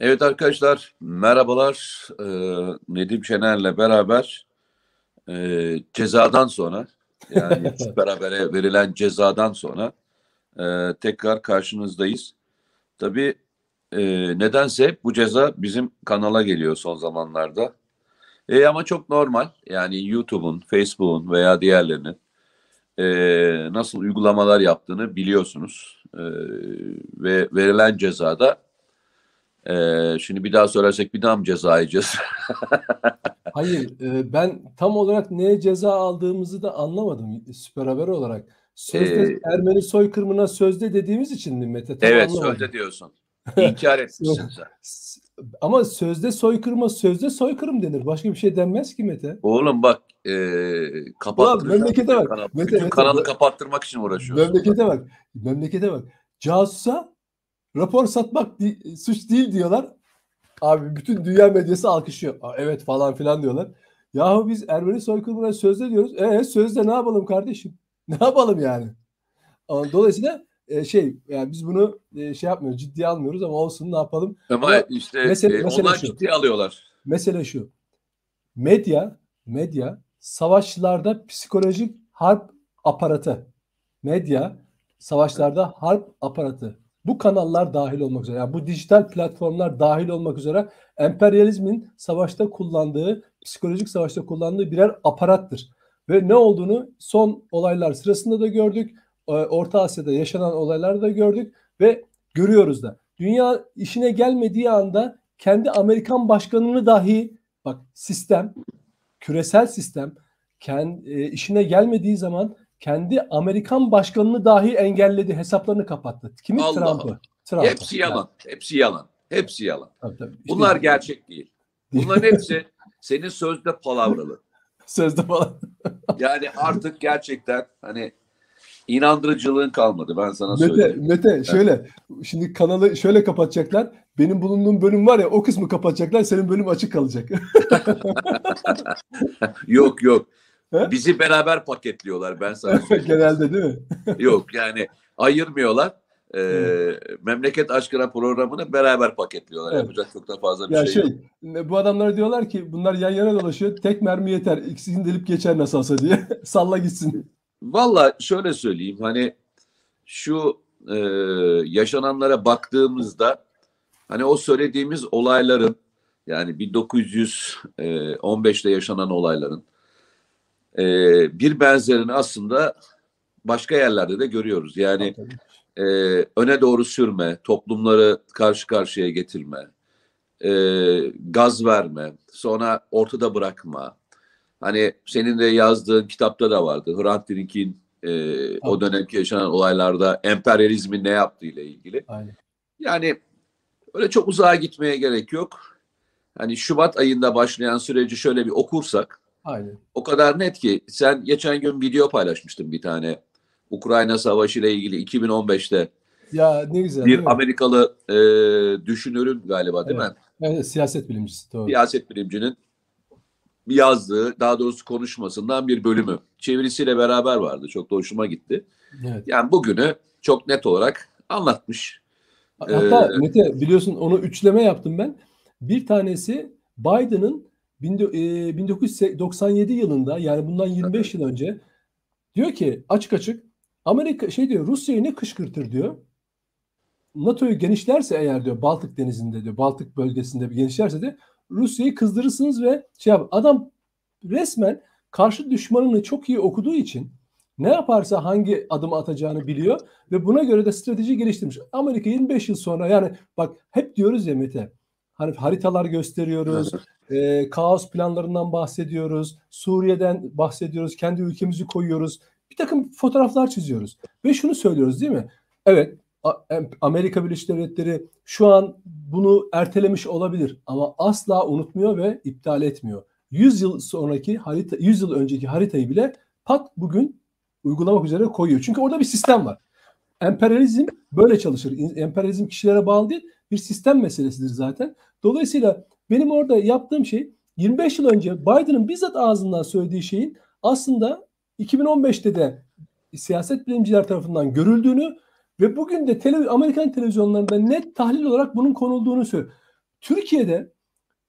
Evet arkadaşlar merhabalar. Ee, Nedim Şener'le beraber e, cezadan sonra yani Süper Haber'e verilen cezadan sonra e, tekrar karşınızdayız. Tabii e, nedense bu ceza bizim kanala geliyor son zamanlarda. E, ama çok normal yani YouTube'un, Facebook'un veya diğerlerinin e, nasıl uygulamalar yaptığını biliyorsunuz. E, ve verilen cezada ee, şimdi bir daha söylersek bir daha mı ceza yiyeceğiz? Hayır, e, ben tam olarak neye ceza aldığımızı da anlamadım süper haber olarak. Sözde ee, Ermeni soykırımına sözde dediğimiz için mi Mete? Tam evet, anlamadım. sözde diyorsun. İnkar etmişsin sen. Ama sözde soykırıma sözde soykırım denir. Başka bir şey denmez ki Mete. Oğlum bak e, kapattıracağım. Memlekete bak. Kanal. Mete, Mete, kanalı kapattırmak için uğraşıyorsun. Memlekete bak. Memlekete bak. Casusa rapor satmak suç değil diyorlar. Abi bütün dünya medyası alkışlıyor. Aa, evet falan filan diyorlar. Yahu biz Ermeni soykırımına sözde diyoruz. E sözde ne yapalım kardeşim? Ne yapalım yani? Dolayısıyla e, şey yani biz bunu e, şey yapmıyoruz, ciddiye almıyoruz ama olsun ne yapalım? Ama, ama işte mesele, e, mesele onlar şu. ciddiye alıyorlar. Mesele şu. Medya, medya savaşlarda psikolojik harp aparatı. Medya savaşlarda harp aparatı bu kanallar dahil olmak üzere, yani bu dijital platformlar dahil olmak üzere emperyalizmin savaşta kullandığı, psikolojik savaşta kullandığı birer aparattır. Ve ne olduğunu son olaylar sırasında da gördük. E, Orta Asya'da yaşanan olaylarda da gördük ve görüyoruz da. Dünya işine gelmediği anda kendi Amerikan başkanını dahi bak sistem, küresel sistem kendi, e, işine gelmediği zaman kendi Amerikan başkanını dahi engelledi, hesaplarını kapattı. Kimi Trump'ı? Trump. Hepsi yalan. Yani. Hepsi yalan. Hepsi yalan. Tabii, tabii. İşte Bunlar gerçek değil. Bunların hepsi senin sözde palavralı. sözde palavralı. yani artık gerçekten hani inandırıcılığın kalmadı ben sana Mete, söyleyeyim. Mete şöyle şimdi kanalı şöyle kapatacaklar. Benim bulunduğum bölüm var ya o kısmı kapatacaklar. Senin bölüm açık kalacak. yok yok. Bizi beraber paketliyorlar ben sana söyleyeyim. Genelde değil mi? Yok yani ayırmıyorlar. Ee, evet. memleket aşkına programını beraber paketliyorlar. Evet. Yapacak çok da fazla bir ya şey, şey yok. Bu adamlara diyorlar ki bunlar yan yana dolaşıyor. Tek mermi yeter. İkisini delip geçer nasıl olsa diye. Salla gitsin. Valla şöyle söyleyeyim hani şu e, yaşananlara baktığımızda hani o söylediğimiz olayların yani 1915'te yaşanan olayların e, bir benzerini aslında başka yerlerde de görüyoruz. Yani e, öne doğru sürme, toplumları karşı karşıya getirme, e, gaz verme, sonra ortada bırakma. Hani senin de yazdığın kitapta da vardı. Hrant Dink'in e, o dönemki yaşanan olaylarda emperyalizmin ne yaptığı ile ilgili. Aynen. Yani öyle çok uzağa gitmeye gerek yok. Hani Şubat ayında başlayan süreci şöyle bir okursak Aynen. O kadar net ki sen geçen gün video paylaşmıştın bir tane. Ukrayna Savaşı ile ilgili 2015'te. Ya ne güzel. Bir Amerikalı e, düşünürün galiba değil evet. mi? Evet, siyaset bilimcisi. Doğru. Siyaset bilimcinin yazdığı, daha doğrusu konuşmasından bir bölümü. Çevirisiyle beraber vardı. Çok da hoşuma gitti. Evet. Yani bugünü çok net olarak anlatmış. Hatta ee, Mete biliyorsun onu üçleme yaptım ben. Bir tanesi Biden'ın 1997 e, yılında yani bundan 25 yıl önce diyor ki açık açık Amerika şey diyor Rusya'yı ne kışkırtır diyor. NATO'yu genişlerse eğer diyor Baltık denizinde diyor Baltık bölgesinde bir genişlerse de Rusya'yı kızdırırsınız ve şey yap. Adam resmen karşı düşmanını çok iyi okuduğu için ne yaparsa hangi adım atacağını biliyor ve buna göre de strateji geliştirmiş. Amerika 25 yıl sonra yani bak hep diyoruz ya Mete hani haritalar gösteriyoruz, e, kaos planlarından bahsediyoruz, Suriye'den bahsediyoruz, kendi ülkemizi koyuyoruz, bir takım fotoğraflar çiziyoruz ve şunu söylüyoruz değil mi? Evet, Amerika Birleşik Devletleri şu an bunu ertelemiş olabilir ama asla unutmuyor ve iptal etmiyor. 100 yıl sonraki harita, 100 yıl önceki haritayı bile pat bugün uygulamak üzere koyuyor. Çünkü orada bir sistem var. Emperyalizm böyle çalışır. Emperyalizm kişilere bağlı değil, bir sistem meselesidir zaten. Dolayısıyla benim orada yaptığım şey 25 yıl önce Biden'ın bizzat ağzından söylediği şeyin aslında 2015'te de siyaset bilimciler tarafından görüldüğünü ve bugün de tele, Amerikan televizyonlarında net tahlil olarak bunun konulduğunu söylüyor. Türkiye'de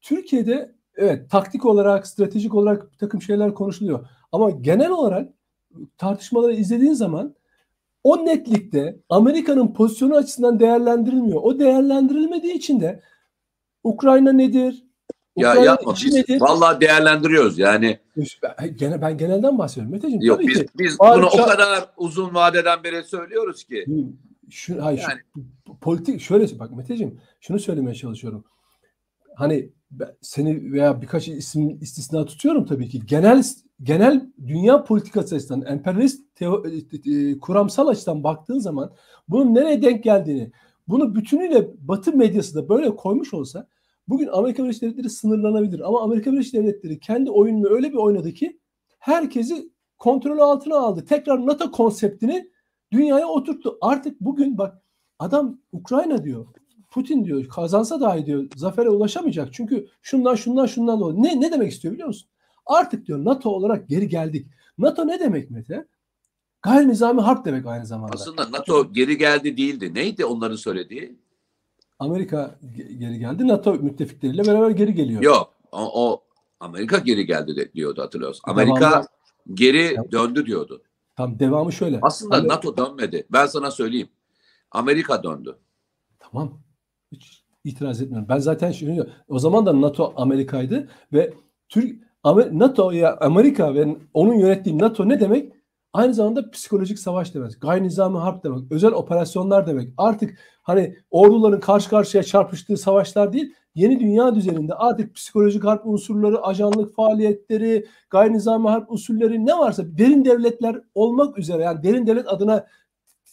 Türkiye'de evet taktik olarak, stratejik olarak bir takım şeyler konuşuluyor. Ama genel olarak tartışmaları izlediğin zaman o netlikte Amerika'nın pozisyonu açısından değerlendirilmiyor. O değerlendirilmediği için de Ukrayna nedir? Ya Ukrayna yapma biz nedir? vallahi değerlendiriyoruz yani. Ben, gene, ben genelden bahsediyorum Meteciğim. Yok Tabii biz ki. biz Bari bunu o kadar uzun vadeden beri söylüyoruz ki. Şu, hayır, şu- Yani- politik şöyle bak Meteciğim şunu söylemeye çalışıyorum. Hani seni veya birkaç isim istisna tutuyorum tabii ki. Genel genel dünya politikası açısından emperyalist teo, e, e, kuramsal açıdan baktığın zaman bunun nereye denk geldiğini bunu bütünüyle Batı medyası da böyle koymuş olsa bugün Amerika Birleşik Devletleri sınırlanabilir. Ama Amerika Birleşik Devletleri kendi oyununu öyle bir oynadı ki herkesi kontrol altına aldı. Tekrar NATO konseptini dünyaya oturttu. Artık bugün bak adam Ukrayna diyor. Putin diyor kazansa dahi diyor zafere ulaşamayacak. Çünkü şundan şundan şundan dolayı. Ne, ne demek istiyor biliyor musun? Artık diyor NATO olarak geri geldik. NATO ne demek Mete? Gayri nizami harp demek aynı zamanda. Aslında NATO geri geldi değildi. Neydi onların söylediği? Amerika ge- geri geldi. NATO müttefikleriyle beraber geri geliyor. Yok. O, o Amerika geri geldi de, diyordu hatırlıyorsun. Amerika Devamlı- geri döndü diyordu. Tam devamı şöyle. Aslında Amer- NATO dönmedi. Ben sana söyleyeyim. Amerika döndü. Tamam. Hiç itiraz etmiyorum. Ben zaten şunu o zaman da NATO Amerika'ydı ve Türk NATO ya Amerika ve onun yönettiği NATO ne demek? Aynı zamanda psikolojik savaş demek. Gayri nizami harp demek. Özel operasyonlar demek. Artık hani orduların karşı karşıya çarpıştığı savaşlar değil, yeni dünya düzeninde artık psikolojik harp unsurları, ajanlık faaliyetleri, gayri nizami harp usulleri ne varsa derin devletler olmak üzere yani derin devlet adına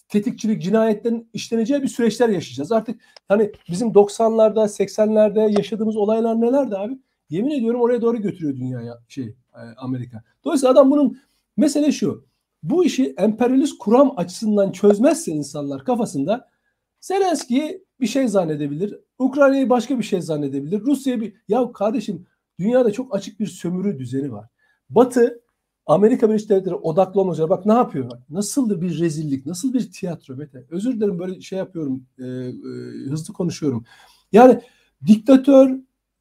tetikçilik, cinayetlerin işleneceği bir süreçler yaşayacağız. Artık hani bizim 90'larda, 80'lerde yaşadığımız olaylar nelerdi abi? Yemin ediyorum oraya doğru götürüyor dünyaya şey e, Amerika. Dolayısıyla adam bunun mesele şu. Bu işi emperyalist kuram açısından çözmezse insanlar kafasında Zelenski'yi bir şey zannedebilir. Ukrayna'yı başka bir şey zannedebilir. Rusya'yı bir... Ya kardeşim dünyada çok açık bir sömürü düzeni var. Batı Amerika Birleşik Devletleri odaklı olmayacak. Bak ne yapıyor? Nasıl bir rezillik, nasıl bir tiyatro Mete. Özür dilerim böyle şey yapıyorum, e, e, hızlı konuşuyorum. Yani diktatör,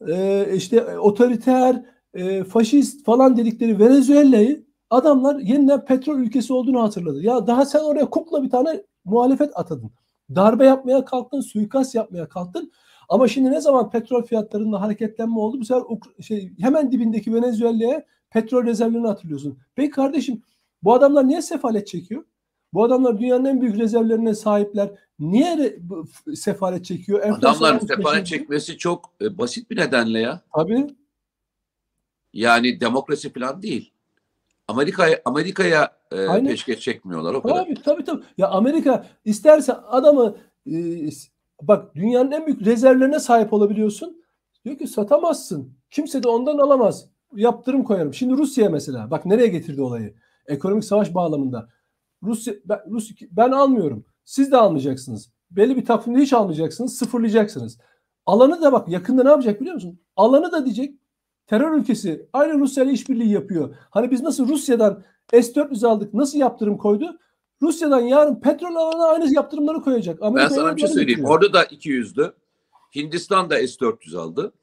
e, işte otoriter, e, faşist falan dedikleri Venezuela'yı adamlar yeniden petrol ülkesi olduğunu hatırladı. Ya daha sen oraya kukla bir tane muhalefet atadın. Darbe yapmaya kalktın, suikast yapmaya kalktın. Ama şimdi ne zaman petrol fiyatlarında hareketlenme oldu? Bu sefer şey, hemen dibindeki Venezuela'ya petrol rezervlerini hatırlıyorsun. Peki kardeşim bu adamlar niye sefalet çekiyor? Bu adamlar dünyanın en büyük rezervlerine sahipler. Niye sefalet çekiyor? Adamlar Enflasyonun sefalet peşinde- çekmesi çok e, basit bir nedenle ya. Tabii. Yani demokrasi falan değil. Amerika'ya Amerika'ya e, Aynen. peşkeş çekmiyorlar o kadar. Tabii tabii tabii. Ya Amerika isterse adamı e, bak dünyanın en büyük rezervlerine sahip olabiliyorsun. Diyor ki satamazsın. Kimse de ondan alamaz. Yaptırım koyarım. Şimdi Rusya mesela bak nereye getirdi olayı. Ekonomik savaş bağlamında. Rusya ben, Rus, ben almıyorum. Siz de almayacaksınız. Belli bir takvimde hiç almayacaksınız. Sıfırlayacaksınız. Alanı da bak yakında ne yapacak biliyor musun? Alanı da diyecek terör ülkesi aynı Rusya ile işbirliği yapıyor. Hani biz nasıl Rusya'dan S-400 aldık nasıl yaptırım koydu? Rusya'dan yarın petrol alanına aynı yaptırımları koyacak. Ben Amerika sana bir şey söyleyeyim. getiriyor. Orada da 200'dü. Hindistan da S-400 aldı.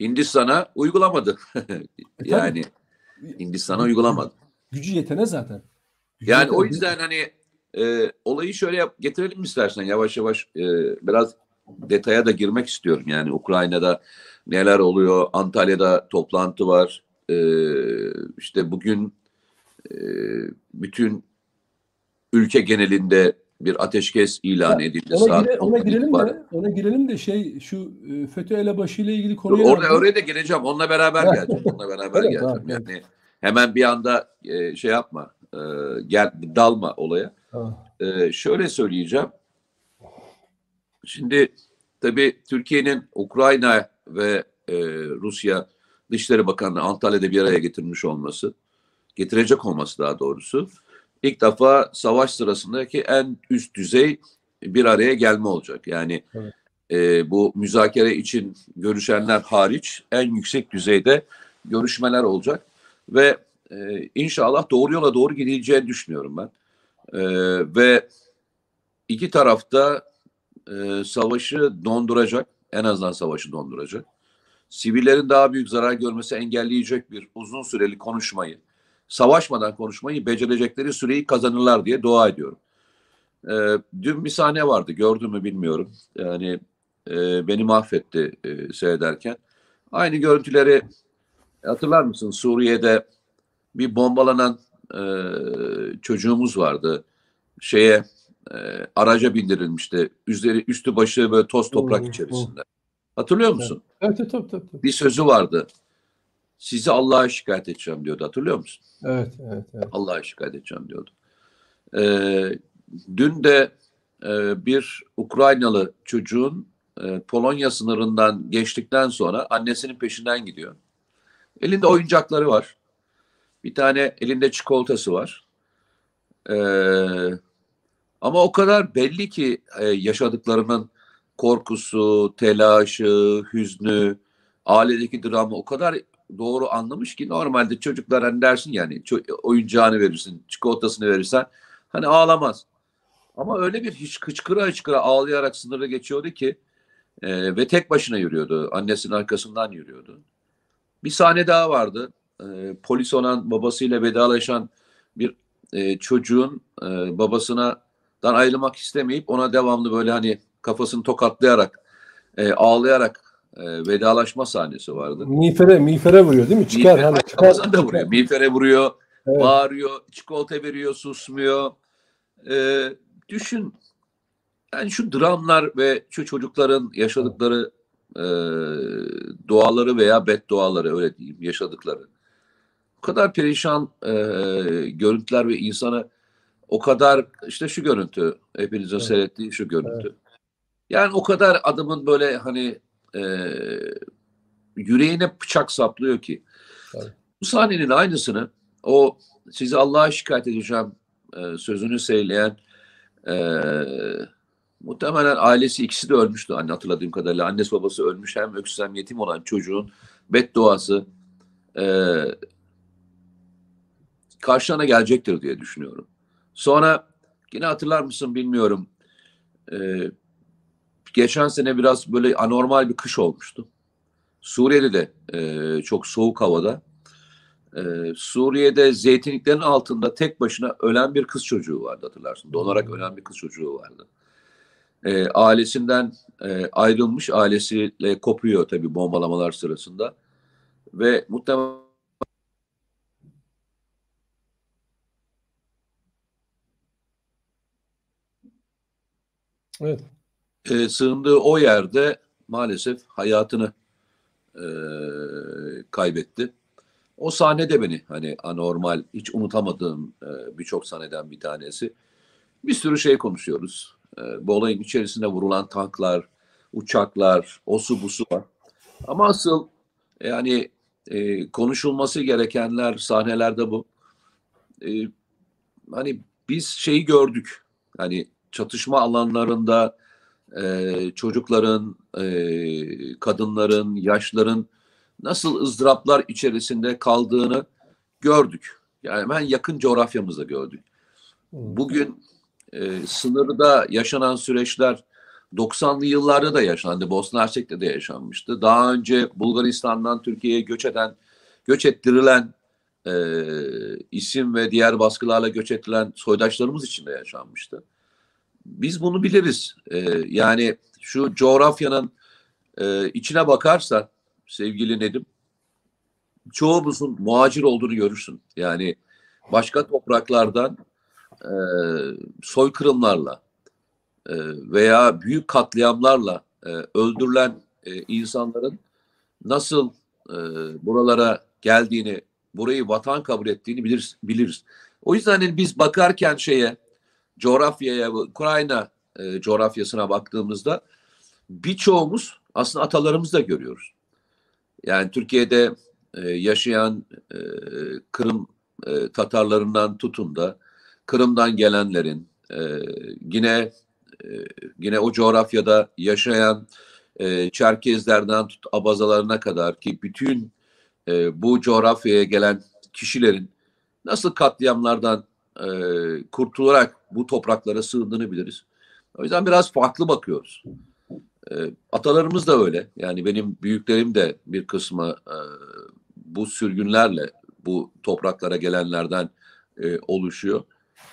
Hindistan'a uygulamadı. E, yani Hindistan'a uygulamadı. Gücü yetene zaten. Yani o yüzden hani e, olayı şöyle yap, getirelim istersen yavaş yavaş e, biraz detaya da girmek istiyorum. Yani Ukrayna'da neler oluyor? Antalya'da toplantı var. E, işte bugün e, bütün ülke genelinde bir ateşkes ilan Ya, edildi. ona, Saat gire- ona 10'dan girelim itibaren. de ona girelim de şey şu e, FETÖ elebaşı ile ilgili konuya orada oraya da geleceğim. Onunla beraber geleceğim. Onunla beraber Evet, geleceğim. Yani hemen bir anda e, şey yapma. E, gel dalma olaya. Ee, şöyle söyleyeceğim. Şimdi tabii Türkiye'nin Ukrayna ve e, Rusya Dışişleri Bakanlığı Antalya'da bir araya getirmiş olması, getirecek olması daha doğrusu, ilk defa savaş sırasındaki en üst düzey bir araya gelme olacak. Yani Evet. e, bu müzakere için görüşenler hariç en yüksek düzeyde görüşmeler olacak ve e, inşallah doğru yola doğru gidileceğini düşünüyorum ben. Ee, ve iki tarafta e, savaşı donduracak en azından savaşı donduracak. Sivillerin daha büyük zarar görmesi engelleyecek bir uzun süreli konuşmayı, savaşmadan konuşmayı becerecekleri süreyi kazanırlar diye dua ediyorum. E, dün bir sahne vardı gördün mü bilmiyorum. Yani e, beni mahvetti e, seyrederken. Aynı görüntüleri hatırlar mısın Suriye'de bir bombalanan e, çocuğumuz vardı. Şeye e, araca bindirilmişti. Üzeri üstü başı böyle toz toprak içerisinde. Hatırlıyor musun? Evet, evet tabii, tabii. Bir sözü vardı. Sizi Allah'a şikayet edeceğim diyordu. Hatırlıyor musun? Evet, evet, evet. Allah'a şikayet edeceğim diyordu. Ee, dün de e, bir Ukraynalı çocuğun e, Polonya sınırından geçtikten sonra annesinin peşinden gidiyor. Elinde oyuncakları var. Bir tane elinde çikolatası var. Ee, ama o kadar belli ki e, yaşadıklarının korkusu, telaşı, hüznü, ailedeki dramı o kadar doğru anlamış ki normalde çocuklar hani dersin yani oyuncağını verirsin, çikolatasını verirsen hani ağlamaz. Ama öyle bir hiç hıçkıra hıçkıra ağlayarak sınırı geçiyordu ki e, ve tek başına yürüyordu. Annesinin arkasından yürüyordu. Bir sahne daha vardı. E, polis olan babasıyla vedalaşan bir e, çocuğun e, babasından ayrılmak istemeyip ona devamlı böyle hani kafasını tokatlayarak e, ağlayarak e, vedalaşma sahnesi vardı. Miğfere, miğfere vuruyor değil mi? Çıkar miğfere, hani çıkar. Da vuruyor. Miğfere vuruyor, evet. bağırıyor, çikolata veriyor, susmuyor. E, düşün yani şu dramlar ve şu çocukların yaşadıkları e, duaları veya bedduaları öyle diyeyim yaşadıkları. O kadar perişan e, görüntüler ve insana o kadar işte şu görüntü hepinizin evet. seyrettiği şu görüntü. Evet. Yani o kadar adamın böyle hani e, yüreğine bıçak saplıyor ki. Evet. Bu sahnenin aynısını o sizi Allah'a şikayet edeceğim e, sözünü söyleyen e, muhtemelen ailesi ikisi de ölmüştü anne hatırladığım kadarıyla. Annesi babası ölmüş hem öksüz hem yetim olan çocuğun bedduası e, karşına gelecektir diye düşünüyorum. Sonra yine hatırlar mısın bilmiyorum. E, geçen sene biraz böyle anormal bir kış olmuştu. Suriye'de de e, çok soğuk havada. E, Suriye'de zeytinliklerin altında tek başına ölen bir kız çocuğu vardı hatırlarsın. Donarak hmm. ölen bir kız çocuğu vardı. E, ailesinden e, ayrılmış, ailesiyle kopuyor tabii bombalamalar sırasında. Ve muhtemelen Evet e, sığındığı o yerde maalesef hayatını e, kaybetti. O sahne de beni hani anormal, hiç unutamadığım e, birçok sahneden bir tanesi. Bir sürü şey konuşuyoruz. E, bu olayın içerisinde vurulan tanklar, uçaklar, osu busu var. Ama asıl yani e, konuşulması gerekenler sahnelerde bu. E, hani biz şeyi gördük. Hani çatışma alanlarında e, çocukların, e, kadınların, yaşların nasıl ızdıraplar içerisinde kaldığını gördük. Yani hemen yakın coğrafyamızda gördük. Bugün e, sınırda yaşanan süreçler 90'lı yıllarda da yaşandı. Bosna Hersek'te de yaşanmıştı. Daha önce Bulgaristan'dan Türkiye'ye göç eden, göç ettirilen e, isim ve diğer baskılarla göç ettirilen soydaşlarımız için de yaşanmıştı biz bunu biliriz. E, yani şu coğrafyanın e, içine bakarsan sevgili Nedim çoğumuzun muhacir olduğunu görürsün. Yani başka topraklardan e, soykırımlarla e, veya büyük katliamlarla e, öldürülen e, insanların nasıl e, buralara geldiğini, burayı vatan kabul ettiğini biliriz. biliriz. O yüzden hani biz bakarken şeye coğrafyaya, Ukrayna e, coğrafyasına baktığımızda birçoğumuz aslında atalarımızı da görüyoruz. Yani Türkiye'de e, yaşayan e, Kırım e, Tatarlarından tutun da Kırım'dan gelenlerin e, yine e, yine o coğrafyada yaşayan e, Çerkezlerden tut Abazalarına kadar ki bütün e, bu coğrafyaya gelen kişilerin nasıl katliamlardan e, kurtularak bu topraklara sığındığını biliriz. O yüzden biraz farklı bakıyoruz. E, atalarımız da öyle. Yani benim büyüklerim de bir kısmı e, bu sürgünlerle bu topraklara gelenlerden e, oluşuyor.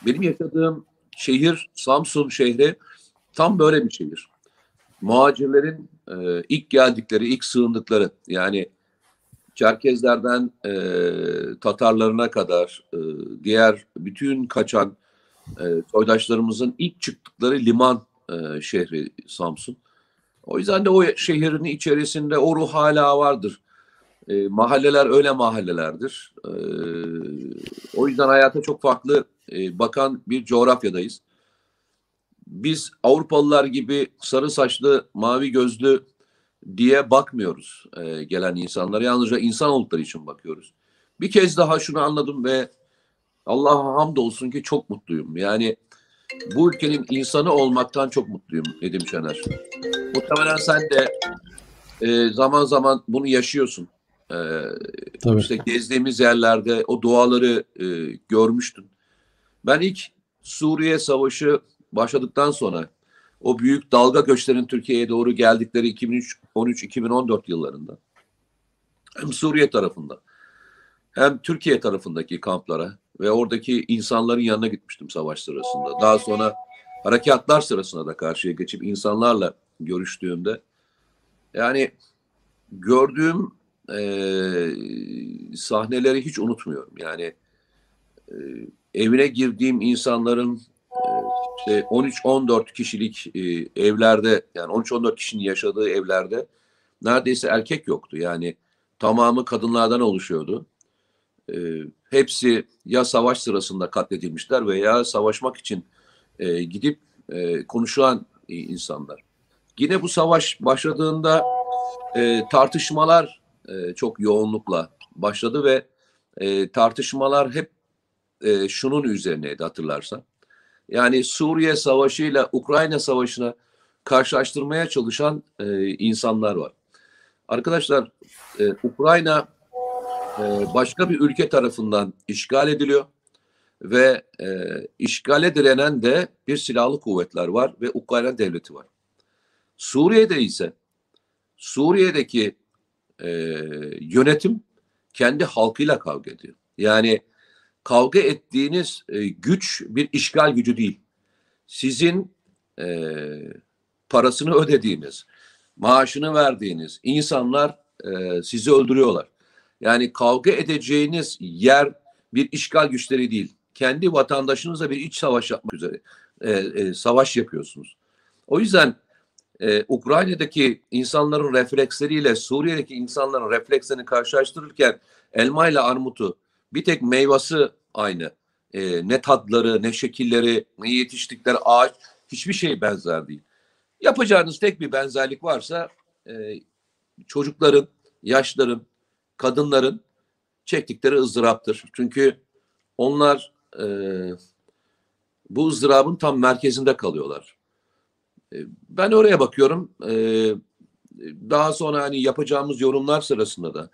Benim yaşadığım şehir Samsun şehri tam böyle bir şehir. Muhacirlerin e, ilk geldikleri, ilk sığındıkları yani Çerkezlerden e, Tatarlarına kadar e, diğer bütün kaçan e, soydaşlarımızın ilk çıktıkları liman e, şehri Samsun. O yüzden de o şehrin içerisinde o ruh hala vardır. E, mahalleler öyle mahallelerdir. E, o yüzden hayata çok farklı e, bakan bir coğrafyadayız. Biz Avrupalılar gibi sarı saçlı, mavi gözlü diye bakmıyoruz e, gelen insanlara. Yalnızca insan oldukları için bakıyoruz. Bir kez daha şunu anladım ve Allah'a hamdolsun ki çok mutluyum. Yani bu ülkenin insanı olmaktan çok mutluyum Nedim Şener. Muhtemelen sen de e, zaman zaman bunu yaşıyorsun. E, Tabii. İşte gezdiğimiz yerlerde o duaları e, görmüştün. Ben ilk Suriye Savaşı başladıktan sonra o büyük dalga göçlerin Türkiye'ye doğru geldikleri 2013-2014 yıllarında hem Suriye tarafında hem Türkiye tarafındaki kamplara ve oradaki insanların yanına gitmiştim savaş sırasında. Daha sonra harekatlar sırasında da karşıya geçip insanlarla görüştüğümde yani gördüğüm e, sahneleri hiç unutmuyorum. Yani e, evine girdiğim insanların işte 13-14 kişilik e, evlerde yani 13-14 kişinin yaşadığı evlerde neredeyse erkek yoktu. Yani tamamı kadınlardan oluşuyordu. E, hepsi ya savaş sırasında katledilmişler veya savaşmak için e, gidip e, konuşan e, insanlar. Yine bu savaş başladığında e, tartışmalar e, çok yoğunlukla başladı ve e, tartışmalar hep e, şunun üzerineydi hatırlarsan. Yani Suriye Savaşı ile Ukrayna Savaşı'na karşılaştırmaya çalışan e, insanlar var. Arkadaşlar e, Ukrayna başka bir ülke tarafından işgal ediliyor ve e, işgale direnen de bir silahlı kuvvetler var ve Ukrayna devleti var. Suriye'de ise Suriye'deki e, yönetim kendi halkıyla kavga ediyor. Yani kavga ettiğiniz e, güç bir işgal gücü değil. Sizin e, parasını ödediğiniz, maaşını verdiğiniz insanlar e, sizi öldürüyorlar. Yani kavga edeceğiniz yer bir işgal güçleri değil. Kendi vatandaşınızla bir iç savaş yapmak üzere e, e, savaş yapıyorsunuz. O yüzden e, Ukrayna'daki insanların refleksleriyle Suriye'deki insanların reflekslerini karşılaştırırken elma ile armutu bir tek meyvası aynı. E, ne tadları, ne şekilleri, ne yetiştikleri ağaç hiçbir şey benzer değil. Yapacağınız tek bir benzerlik varsa e, çocukların, yaşların, kadınların çektikleri ızdıraptır. Çünkü onlar e, bu ızdırabın tam merkezinde kalıyorlar. E, ben oraya bakıyorum. E, daha sonra hani yapacağımız yorumlar sırasında da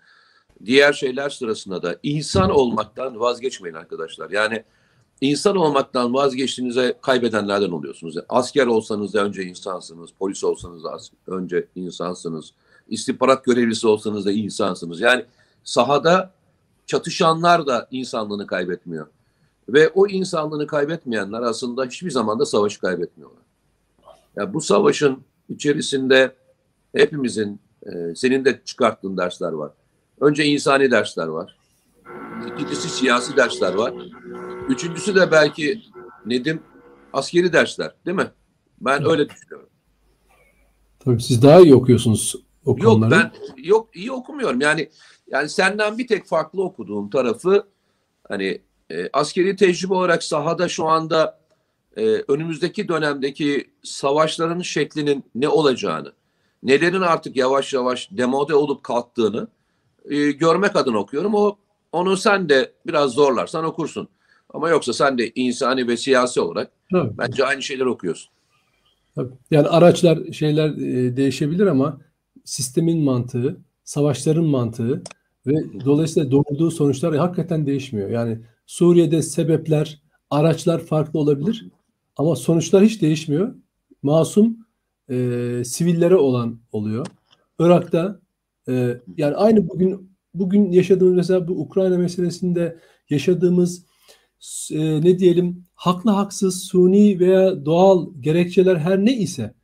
diğer şeyler sırasında da insan olmaktan vazgeçmeyin arkadaşlar. Yani insan olmaktan vazgeçtiğinizde kaybedenlerden oluyorsunuz. asker olsanız da önce insansınız, polis olsanız da önce insansınız, istihbarat görevlisi olsanız da insansınız. Yani sahada çatışanlar da insanlığını kaybetmiyor. Ve o insanlığını kaybetmeyenler aslında hiçbir zaman da savaşı kaybetmiyorlar. Yani bu savaşın içerisinde hepimizin, e, senin de çıkarttığın dersler var. Önce insani dersler var. İkincisi siyasi dersler var. Üçüncüsü de belki Nedim askeri dersler değil mi? Ben öyle düşünüyorum. Tabii siz daha iyi okuyorsunuz o Yok ben yok iyi okumuyorum. Yani yani senden bir tek farklı okuduğum tarafı hani e, askeri tecrübe olarak sahada şu anda e, önümüzdeki dönemdeki savaşların şeklinin ne olacağını, nelerin artık yavaş yavaş demode olup kalktığını e, görmek adına okuyorum. O onu sen de biraz zorlarsan okursun. Ama yoksa sen de insani ve siyasi olarak Tabii. bence aynı şeyler okuyorsun. Tabii. Yani araçlar şeyler e, değişebilir ama sistemin mantığı, savaşların mantığı ve dolayısıyla doğurduğu sonuçlar hakikaten değişmiyor. Yani Suriye'de sebepler, araçlar farklı olabilir ama sonuçlar hiç değişmiyor. Masum e, sivillere olan oluyor. Irak'ta e, yani aynı bugün bugün yaşadığımız mesela bu Ukrayna meselesinde yaşadığımız e, ne diyelim haklı haksız suni veya doğal gerekçeler her ne ise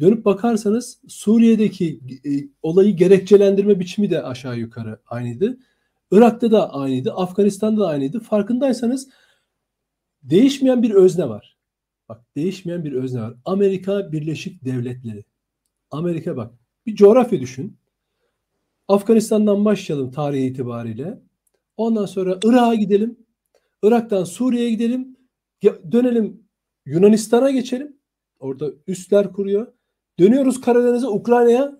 dönüp bakarsanız Suriye'deki e, olayı gerekçelendirme biçimi de aşağı yukarı aynıydı. Irak'ta da aynıydı, Afganistan'da da aynıydı. Farkındaysanız değişmeyen bir özne var. Bak değişmeyen bir özne var. Amerika Birleşik Devletleri. Amerika bak bir coğrafya düşün. Afganistan'dan başlayalım tarih itibariyle. Ondan sonra Irak'a gidelim. Irak'tan Suriye'ye gidelim. Dönelim Yunanistan'a geçelim. Orada üstler kuruyor. Dönüyoruz Karadeniz'e Ukrayna'ya.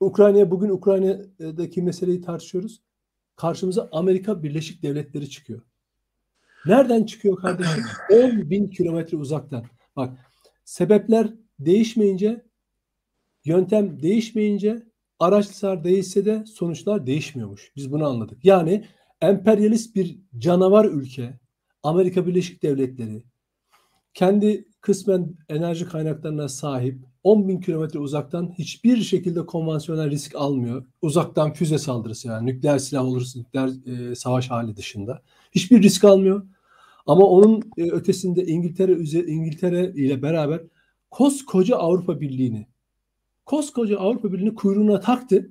Ukrayna'ya bugün Ukrayna'daki meseleyi tartışıyoruz. Karşımıza Amerika Birleşik Devletleri çıkıyor. Nereden çıkıyor kardeşim? 10 bin kilometre uzaktan. Bak sebepler değişmeyince, yöntem değişmeyince, araçlar değişse de sonuçlar değişmiyormuş. Biz bunu anladık. Yani emperyalist bir canavar ülke, Amerika Birleşik Devletleri, kendi kısmen enerji kaynaklarına sahip 10 bin kilometre uzaktan hiçbir şekilde konvansiyonel risk almıyor. Uzaktan füze saldırısı yani nükleer silah olursa nükleer e, savaş hali dışında. Hiçbir risk almıyor. Ama onun e, ötesinde İngiltere İngiltere ile beraber koskoca Avrupa Birliği'ni koskoca Avrupa Birliği'ni kuyruğuna taktı.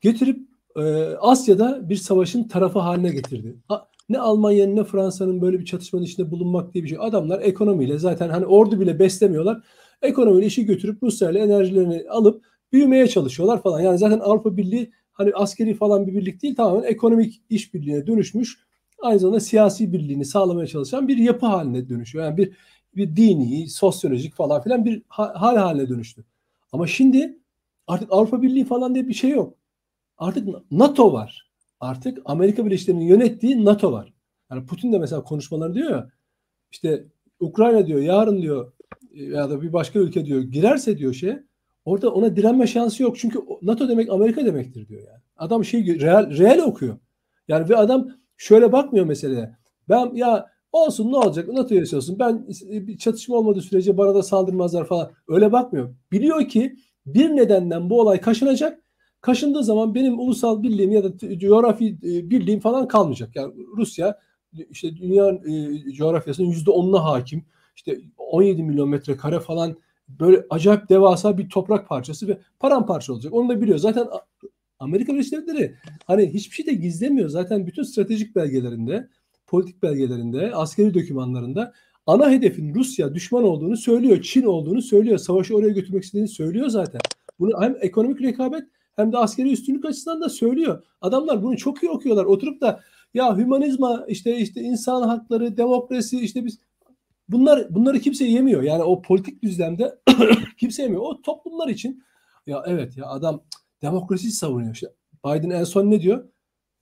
Getirip e, Asya'da bir savaşın tarafı haline getirdi. A, ne Almanya'nın ne Fransa'nın böyle bir çatışmanın içinde bulunmak diye bir şey. Adamlar ekonomiyle zaten hani ordu bile beslemiyorlar. Ekonomiyle işi götürüp Rusya ile enerjilerini alıp büyümeye çalışıyorlar falan. Yani zaten Avrupa Birliği hani askeri falan bir birlik değil tamamen ekonomik işbirliğine dönüşmüş. Aynı zamanda siyasi birliğini sağlamaya çalışan bir yapı haline dönüşüyor. Yani bir bir dini, sosyolojik falan filan bir hal haline dönüştü. Ama şimdi artık Avrupa Birliği falan diye bir şey yok. Artık NATO var. Artık Amerika Birleşik Devletleri'nin yönettiği NATO var. Yani Putin de mesela konuşmaları diyor ya işte Ukrayna diyor yarın diyor ya da bir başka ülke diyor girerse diyor şey orada ona direnme şansı yok. Çünkü NATO demek Amerika demektir diyor yani. Adam şey real, real okuyor. Yani ve adam şöyle bakmıyor meseleye. Ben ya olsun ne olacak NATO yaşasın ben bir çatışma olmadığı sürece bana da saldırmazlar falan. Öyle bakmıyor. Biliyor ki bir nedenden bu olay kaşınacak Kaşındığı zaman benim ulusal birliğim ya da coğrafi e, birliğim falan kalmayacak. Yani Rusya işte dünya e, coğrafyasının yüzde onuna hakim. İşte 17 milyon metrekare falan böyle acayip devasa bir toprak parçası ve paramparça olacak. Onu da biliyor. Zaten Amerika Birleşik Devletleri hani hiçbir şey de gizlemiyor. Zaten bütün stratejik belgelerinde, politik belgelerinde, askeri dokümanlarında ana hedefin Rusya düşman olduğunu söylüyor. Çin olduğunu söylüyor. Savaşı oraya götürmek istediğini söylüyor zaten. Bunu hem ekonomik rekabet hem de askeri üstünlük açısından da söylüyor. Adamlar bunu çok iyi okuyorlar. Oturup da ya hümanizma işte işte insan hakları, demokrasi işte biz bunlar bunları kimse yemiyor. Yani o politik düzlemde kimse yemiyor. O toplumlar için ya evet ya adam demokrasi savunuyor. İşte Biden en son ne diyor?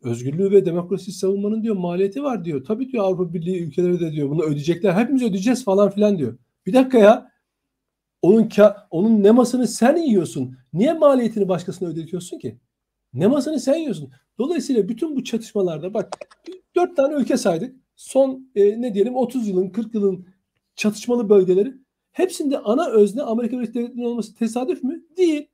Özgürlüğü ve demokrasi savunmanın diyor maliyeti var diyor. Tabii diyor Avrupa Birliği ülkeleri de diyor bunu ödeyecekler. Hepimiz ödeyeceğiz falan filan diyor. Bir dakika ya onun ka onun nemasını sen yiyorsun. Niye maliyetini başkasına ödetiyorsun ki? Nemasını sen yiyorsun. Dolayısıyla bütün bu çatışmalarda bak dört tane ülke saydık. Son e, ne diyelim 30 yılın 40 yılın çatışmalı bölgeleri. Hepsinde ana özne Amerika Birleşik Devletleri'nin olması tesadüf mü? Değil.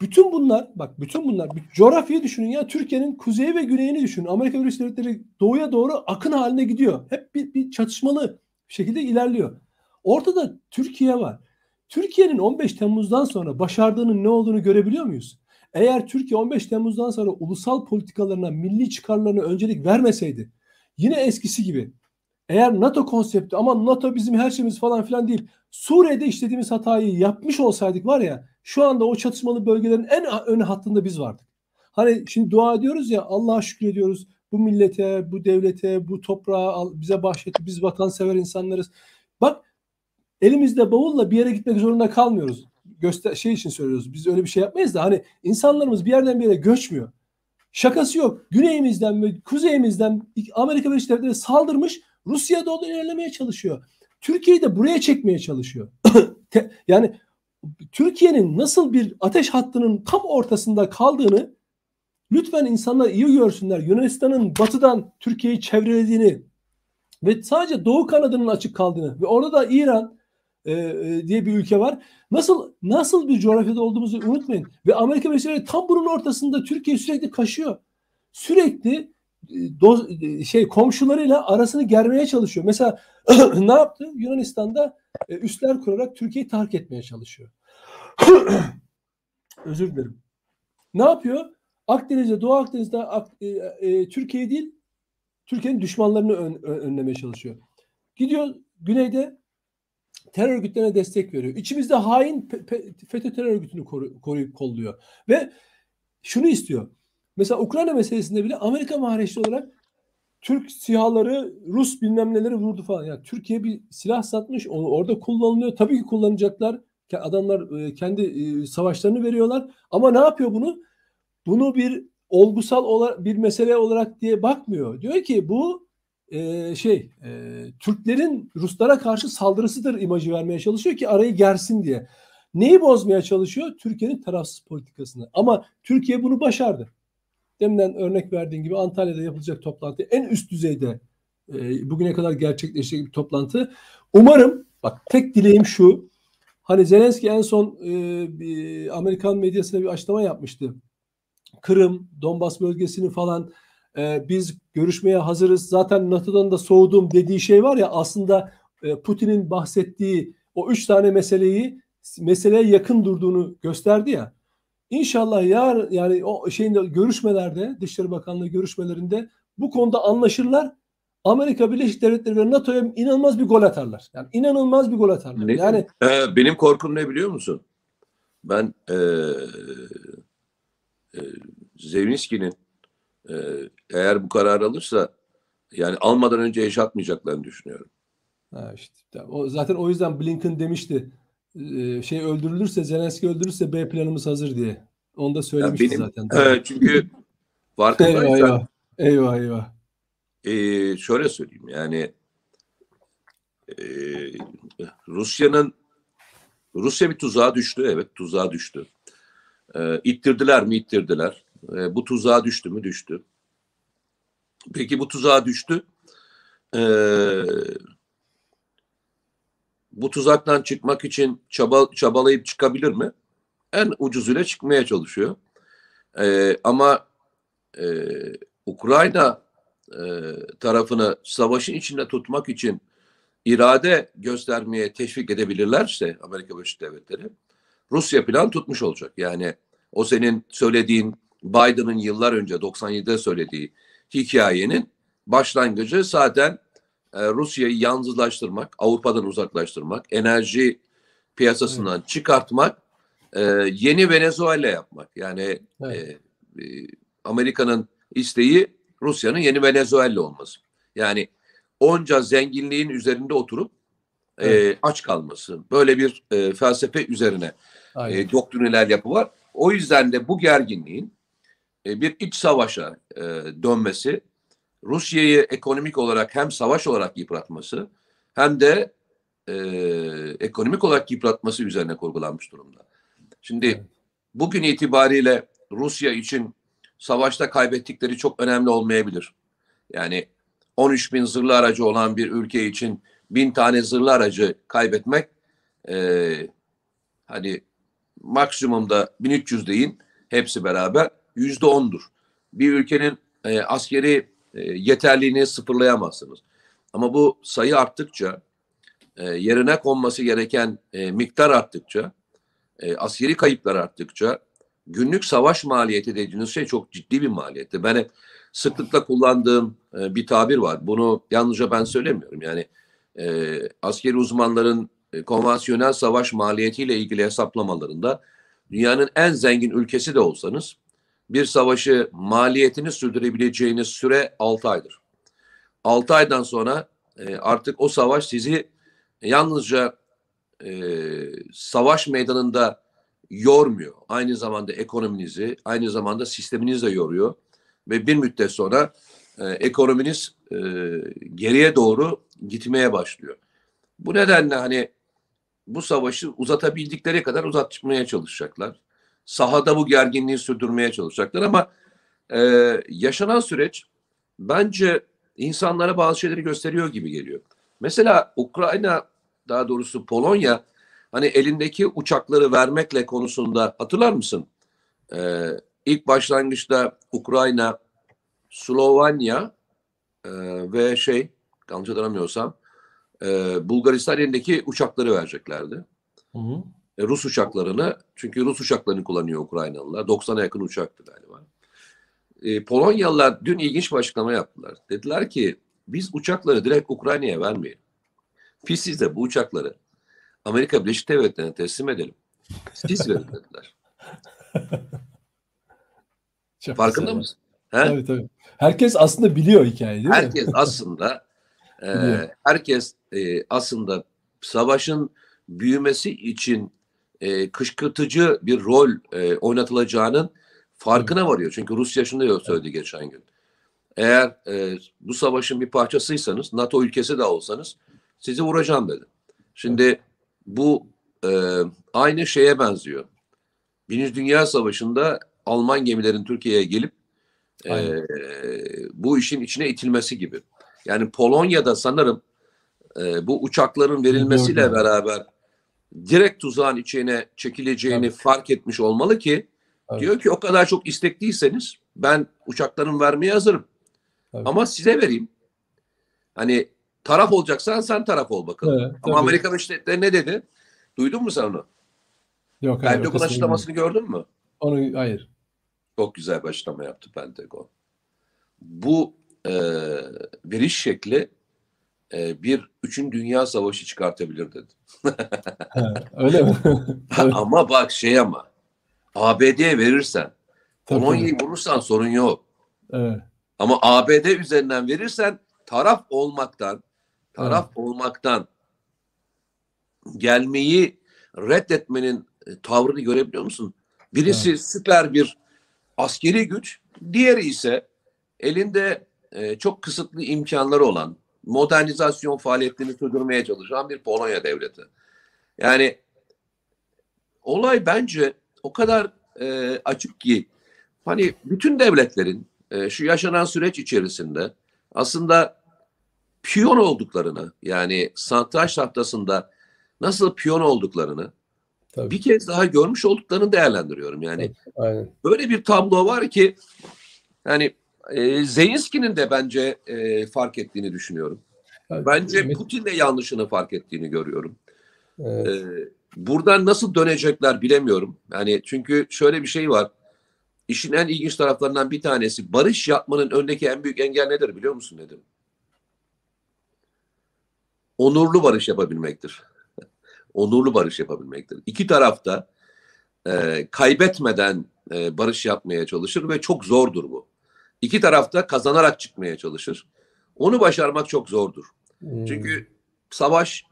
Bütün bunlar bak bütün bunlar bir coğrafyayı düşünün ya Türkiye'nin kuzeyi ve güneyini düşünün. Amerika Birleşik Devletleri doğuya doğru akın haline gidiyor. Hep bir, bir çatışmalı şekilde ilerliyor. Ortada Türkiye var. Türkiye'nin 15 Temmuz'dan sonra başardığının ne olduğunu görebiliyor muyuz? Eğer Türkiye 15 Temmuz'dan sonra ulusal politikalarına, milli çıkarlarına öncelik vermeseydi, yine eskisi gibi eğer NATO konsepti ama NATO bizim her şeyimiz falan filan değil. Suriye'de işlediğimiz hatayı yapmış olsaydık var ya şu anda o çatışmalı bölgelerin en ön hattında biz vardık. Hani şimdi dua ediyoruz ya Allah'a şükür ediyoruz. Bu millete, bu devlete, bu toprağı bize bahşetti. Biz vatansever insanlarız. Bak elimizde bavulla bir yere gitmek zorunda kalmıyoruz. Göster şey için söylüyoruz. Biz öyle bir şey yapmayız da hani insanlarımız bir yerden bir yere göçmüyor. Şakası yok. Güneyimizden ve kuzeyimizden Amerika Birleşik Devletleri saldırmış. Rusya doğru ilerlemeye çalışıyor. Türkiye'yi de buraya çekmeye çalışıyor. yani Türkiye'nin nasıl bir ateş hattının tam ortasında kaldığını lütfen insanlar iyi görsünler. Yunanistan'ın batıdan Türkiye'yi çevrelediğini ve sadece doğu kanadının açık kaldığını ve orada da İran e, e, diye bir ülke var. Nasıl nasıl bir coğrafyada olduğumuzu unutmayın. Ve Amerika mesela tam bunun ortasında Türkiye sürekli kaşıyor. Sürekli e, do, e, şey komşularıyla arasını germeye çalışıyor. Mesela ne yaptı? Yunanistan'da e, üsler kurarak Türkiye'yi terk etmeye çalışıyor. Özür dilerim. Ne yapıyor? Akdeniz'de, Doğu Akdeniz'de e, e, Türkiye değil, Türkiye'nin düşmanlarını ön, önlemeye çalışıyor. Gidiyor güneyde terör örgütlerine destek veriyor. İçimizde hain FETÖ terör örgütünü koru, koruyup kolluyor. Ve şunu istiyor. Mesela Ukrayna meselesinde bile Amerika mahreçli olarak Türk sihaları Rus bilmem neleri vurdu falan. Yani Türkiye bir silah satmış. Onu orada kullanılıyor. Tabii ki kullanacaklar. Adamlar e, kendi e, savaşlarını veriyorlar. Ama ne yapıyor bunu? Bunu bir olgusal bir mesele olarak diye bakmıyor. Diyor ki bu e, şey e, Türklerin Ruslara karşı saldırısıdır imajı vermeye çalışıyor ki arayı gersin diye. Neyi bozmaya çalışıyor? Türkiye'nin tarafsız politikasını. Ama Türkiye bunu başardı. Deminden örnek verdiğin gibi Antalya'da yapılacak toplantı en üst düzeyde e, bugüne kadar gerçekleşecek bir toplantı. Umarım bak tek dileğim şu. Hani Zelenski en son e, bir Amerikan medyasına bir açıklama yapmıştı. Kırım, Donbas bölgesini falan e, biz görüşmeye hazırız. Zaten NATO'dan da soğudum dediği şey var ya aslında e, Putin'in bahsettiği o üç tane meseleyi meseleye yakın durduğunu gösterdi ya. İnşallah yar yani o şeyinde görüşmelerde Dışişleri Bakanlığı görüşmelerinde bu konuda anlaşırlar. Amerika Birleşik Devletleri ve NATO'ya inanılmaz bir gol atarlar. Yani inanılmaz bir gol atarlar. Ne, yani e, benim korkum ne biliyor musun? Ben e, e, Zevinski'nin e, eğer bu karar alırsa yani almadan önce yaşatmayacaklarını düşünüyorum. Ha işte, o, zaten o yüzden Blinken demişti e, şey öldürülürse Zelenski öldürürse B planımız hazır diye. Onu da söylemişti benim, zaten. E, çünkü farkındaysan eyvah, eyvah. eyvah eyvah. E, şöyle söyleyeyim yani e, Rusya'nın Rusya bir tuzağa düştü evet tuzağa düştü. E, ittirdiler mi ittirdiler. E, bu tuzağa düştü mü düştü. Peki bu tuzağa düştü. E, bu tuzaktan çıkmak için çaba, çabalayıp çıkabilir mi? En ucuzuyla çıkmaya çalışıyor. E, ama e, Ukrayna e, tarafını savaşın içinde tutmak için irade göstermeye teşvik edebilirlerse Amerika Birleşik Devletleri Rusya plan tutmuş olacak. Yani o senin söylediğin Biden'ın yıllar önce 97'de söylediği hikayenin başlangıcı zaten e, Rusya'yı yalnızlaştırmak, Avrupa'dan uzaklaştırmak, enerji piyasasından evet. çıkartmak, e, yeni Venezuela yapmak. Yani evet. e, e, Amerika'nın isteği Rusya'nın yeni Venezuela olması. Yani onca zenginliğin üzerinde oturup e, evet. e, aç kalması. Böyle bir e, felsefe üzerine e, doktrineler yapı var. O yüzden de bu gerginliğin e, bir iç savaşa e, dönmesi, Rusya'yı ekonomik olarak hem savaş olarak yıpratması hem de e, ekonomik olarak yıpratması üzerine kurgulanmış durumda. Şimdi bugün itibariyle Rusya için savaşta kaybettikleri çok önemli olmayabilir. Yani 13 bin zırhlı aracı olan bir ülke için bin tane zırhlı aracı kaybetmek e, hani maksimumda 1300 deyin hepsi beraber yüzde ondur. Bir ülkenin e, askeri e, yeterliğini sıfırlayamazsınız. Ama bu sayı arttıkça e, yerine konması gereken e, miktar arttıkça e, askeri kayıplar arttıkça günlük savaş maliyeti dediğiniz şey çok ciddi bir maliyeti. Ben hep sıklıkla kullandığım e, bir tabir var. Bunu yalnızca ben söylemiyorum. Yani e, askeri uzmanların e, konvansiyonel savaş maliyetiyle ilgili hesaplamalarında dünyanın en zengin ülkesi de olsanız bir savaşı maliyetini sürdürebileceğiniz süre 6 aydır. 6 aydan sonra e, artık o savaş sizi yalnızca e, savaş meydanında yormuyor. Aynı zamanda ekonominizi, aynı zamanda sisteminizi de yoruyor. Ve bir müddet sonra e, ekonominiz e, geriye doğru gitmeye başlıyor. Bu nedenle hani bu savaşı uzatabildikleri kadar uzatmaya çalışacaklar sahada bu gerginliği sürdürmeye çalışacaklar ama e, yaşanan süreç bence insanlara bazı şeyleri gösteriyor gibi geliyor. Mesela Ukrayna daha doğrusu Polonya hani elindeki uçakları vermekle konusunda hatırlar mısın? Ee, ilk başlangıçta Ukrayna, Slovenya e, ve şey yanlış hatırlamıyorsam e, Bulgaristan elindeki uçakları vereceklerdi. Hı hı. E, Rus uçaklarını çünkü Rus uçaklarını kullanıyor Ukraynalılar. 90'a yakın uçaktı galiba. E, Polonyalılar dün ilginç bir açıklama yaptılar. Dediler ki biz uçakları direkt Ukrayna'ya vermeyelim. Biz size bu uçakları Amerika Birleşik Devletleri'ne teslim edelim. Siz verin dediler. Çok Farkında güzel. mısın? He? Tabii tabii. Herkes aslında biliyor hikayeyi değil herkes mi? aslında e, herkes e, aslında savaşın büyümesi için e, kışkırtıcı bir rol e, oynatılacağının farkına varıyor. Çünkü Rusya şunu da söyledi geçen gün. Eğer e, bu savaşın bir parçasıysanız, NATO ülkesi de olsanız sizi vuracağım dedi. Şimdi bu e, aynı şeye benziyor. Birinci Dünya Savaşı'nda Alman gemilerin Türkiye'ye gelip e, bu işin içine itilmesi gibi. Yani Polonya'da sanırım e, bu uçakların verilmesiyle beraber direkt tuzağın içine çekileceğini Tabii. fark etmiş olmalı ki Tabii. diyor ki o kadar çok istekliyseniz ben uçakların vermeye hazırım. Tabii. Ama size vereyim. Hani taraf olacaksan sen taraf ol bakalım. Evet, Ama Amerika Birleşik ne dedi? Duydun mu sen onu? Yok. Pentagon açıklamasını gördün mü? Onu hayır. Çok güzel bir açıklama yaptı Pentagon. Bu e, veriş şekli e, bir üçün dünya savaşı çıkartabilir dedi. öyle mi? ama bak şey ama ABD'ye verirsen Polonya'yı vurursan sorun yok. Evet. Ama ABD üzerinden verirsen taraf olmaktan taraf evet. olmaktan gelmeyi reddetmenin e, tavrını görebiliyor musun? Birisi evet. süper bir askeri güç, diğeri ise elinde e, çok kısıtlı imkanları olan, modernizasyon faaliyetlerini sürdürmeye çalışan bir Polonya devleti. Yani olay bence o kadar e, açık ki hani bütün devletlerin e, şu yaşanan süreç içerisinde aslında piyon olduklarını yani satranç tahtasında nasıl piyon olduklarını Tabii. bir kez daha görmüş olduklarını değerlendiriyorum. Yani Aynen. böyle bir tablo var ki yani e, Zelenski'nin de bence e, fark ettiğini düşünüyorum. Evet. Bence Putin de yanlışını fark ettiğini görüyorum. Evet. E, buradan nasıl dönecekler bilemiyorum. Yani çünkü şöyle bir şey var. İşin en ilginç taraflarından bir tanesi barış yapmanın öndeki en büyük engel nedir biliyor musun dedim. Onurlu barış yapabilmektir onurlu barış yapabilmektir. İki tarafta e, kaybetmeden e, barış yapmaya çalışır ve çok zordur bu. İki tarafta kazanarak çıkmaya çalışır. Onu başarmak çok zordur. Hmm. Çünkü savaş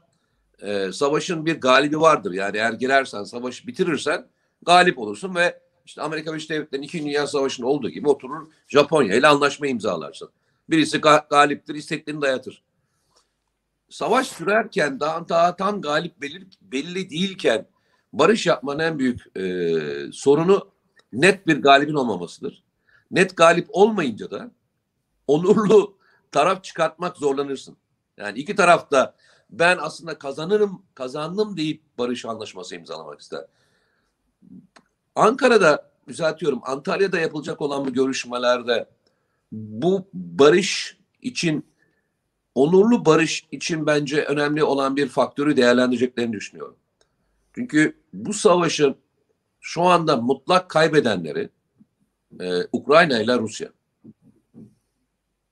e, savaşın bir galibi vardır. Yani eğer girersen savaşı bitirirsen galip olursun ve işte Amerika Birleşik Devletleri'nin iki Dünya Savaşı'nın olduğu gibi oturur Japonya ile anlaşma imzalarsın. Birisi ga- galiptir, isteklerini dayatır savaş sürerken daha, daha tam galip belli, belli değilken barış yapmanın en büyük e, sorunu net bir galibin olmamasıdır. Net galip olmayınca da onurlu taraf çıkartmak zorlanırsın. Yani iki tarafta ben aslında kazanırım, kazandım deyip barış anlaşması imzalamak ister. Ankara'da düzeltiyorum, Antalya'da yapılacak olan bu görüşmelerde bu barış için onurlu barış için bence önemli olan bir faktörü değerlendireceklerini düşünüyorum. Çünkü bu savaşın şu anda mutlak kaybedenleri e, Ukrayna ile Rusya.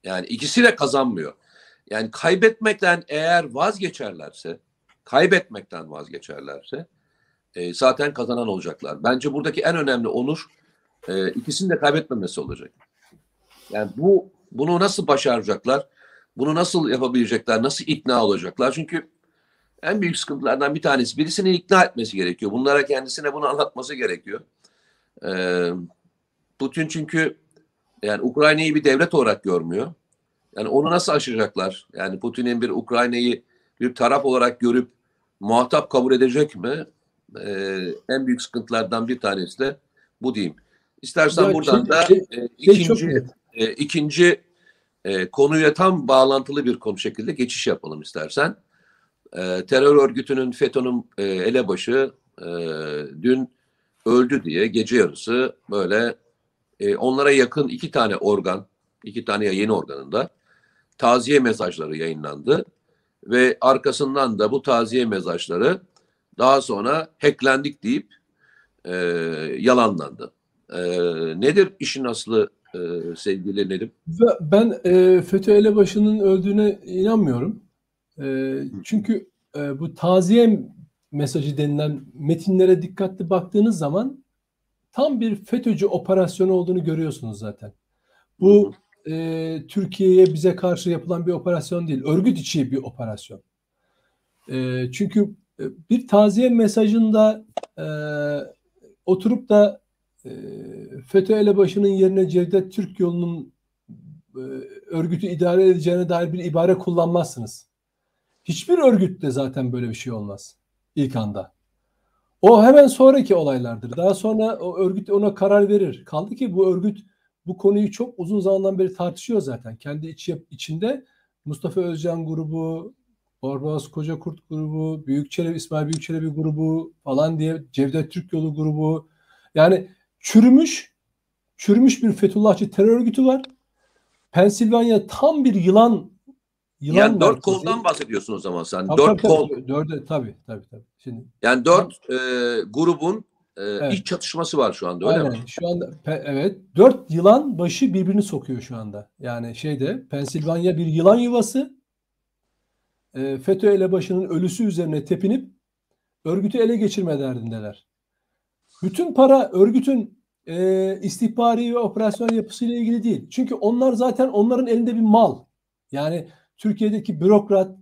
Yani ikisi de kazanmıyor. Yani kaybetmekten eğer vazgeçerlerse, kaybetmekten vazgeçerlerse e, zaten kazanan olacaklar. Bence buradaki en önemli onur e, ikisinin de kaybetmemesi olacak. Yani bu bunu nasıl başaracaklar? Bunu nasıl yapabilecekler? Nasıl ikna olacaklar? Çünkü en büyük sıkıntılardan bir tanesi birisini ikna etmesi gerekiyor. Bunlara kendisine bunu anlatması gerekiyor. Ee, Putin çünkü yani Ukrayna'yı bir devlet olarak görmüyor. Yani onu nasıl aşacaklar? Yani Putin'in bir Ukrayna'yı bir taraf olarak görüp muhatap kabul edecek mi? Ee, en büyük sıkıntılardan bir tanesi de bu diyeyim. İstersen ya buradan şey, da şey, e, ikinci e, ikinci e, konuya tam bağlantılı bir konu şekilde geçiş yapalım istersen. e, terör örgütünün FETÖ'nün e, elebaşı e, dün öldü diye gece yarısı böyle e, onlara yakın iki tane organ, iki tane yayın organında taziye mesajları yayınlandı ve arkasından da bu taziye mesajları daha sonra hacklendik deyip e, yalanlandı. E, nedir işin aslı e, sevgili Nedim? Ben e, FETÖ elebaşının öldüğüne inanmıyorum. E, çünkü e, bu taziye mesajı denilen metinlere dikkatli baktığınız zaman tam bir FETÖ'cü operasyonu olduğunu görüyorsunuz zaten. Bu e, Türkiye'ye bize karşı yapılan bir operasyon değil, örgüt içi bir operasyon. E, çünkü e, bir taziye mesajında e, oturup da e, FETÖ elebaşının yerine Cevdet Türk yolunun e, örgütü idare edeceğine dair bir ibare kullanmazsınız. Hiçbir örgütte zaten böyle bir şey olmaz ilk anda. O hemen sonraki olaylardır. Daha sonra o örgüt ona karar verir. Kaldı ki bu örgüt bu konuyu çok uzun zamandan beri tartışıyor zaten. Kendi iç, içinde Mustafa Özcan grubu, Barbaros Koca Kurt grubu, Büyük Çelebi, İsmail Büyük Çelebi grubu falan diye Cevdet Türk Yolu grubu. Yani çürümüş, çürümüş bir Fethullahçı terör örgütü var. Pensilvanya tam bir yılan Yılan yani dört koldan bahsediyorsun o zaman sen. Tabii, dört tabii, kol. Dörde, tabii tabii tabii. Şimdi, yani dört e, grubun e, evet. iç çatışması var şu anda öyle Aynen. mi? Şu anda evet. Dört yılan başı birbirini sokuyor şu anda. Yani şeyde Pensilvanya bir yılan yuvası. E, FETÖ elebaşının ölüsü üzerine tepinip örgütü ele geçirme derdindeler. Bütün para örgütün e, istihbari ve operasyon yapısıyla ilgili değil. Çünkü onlar zaten onların elinde bir mal. Yani Türkiye'deki bürokrat,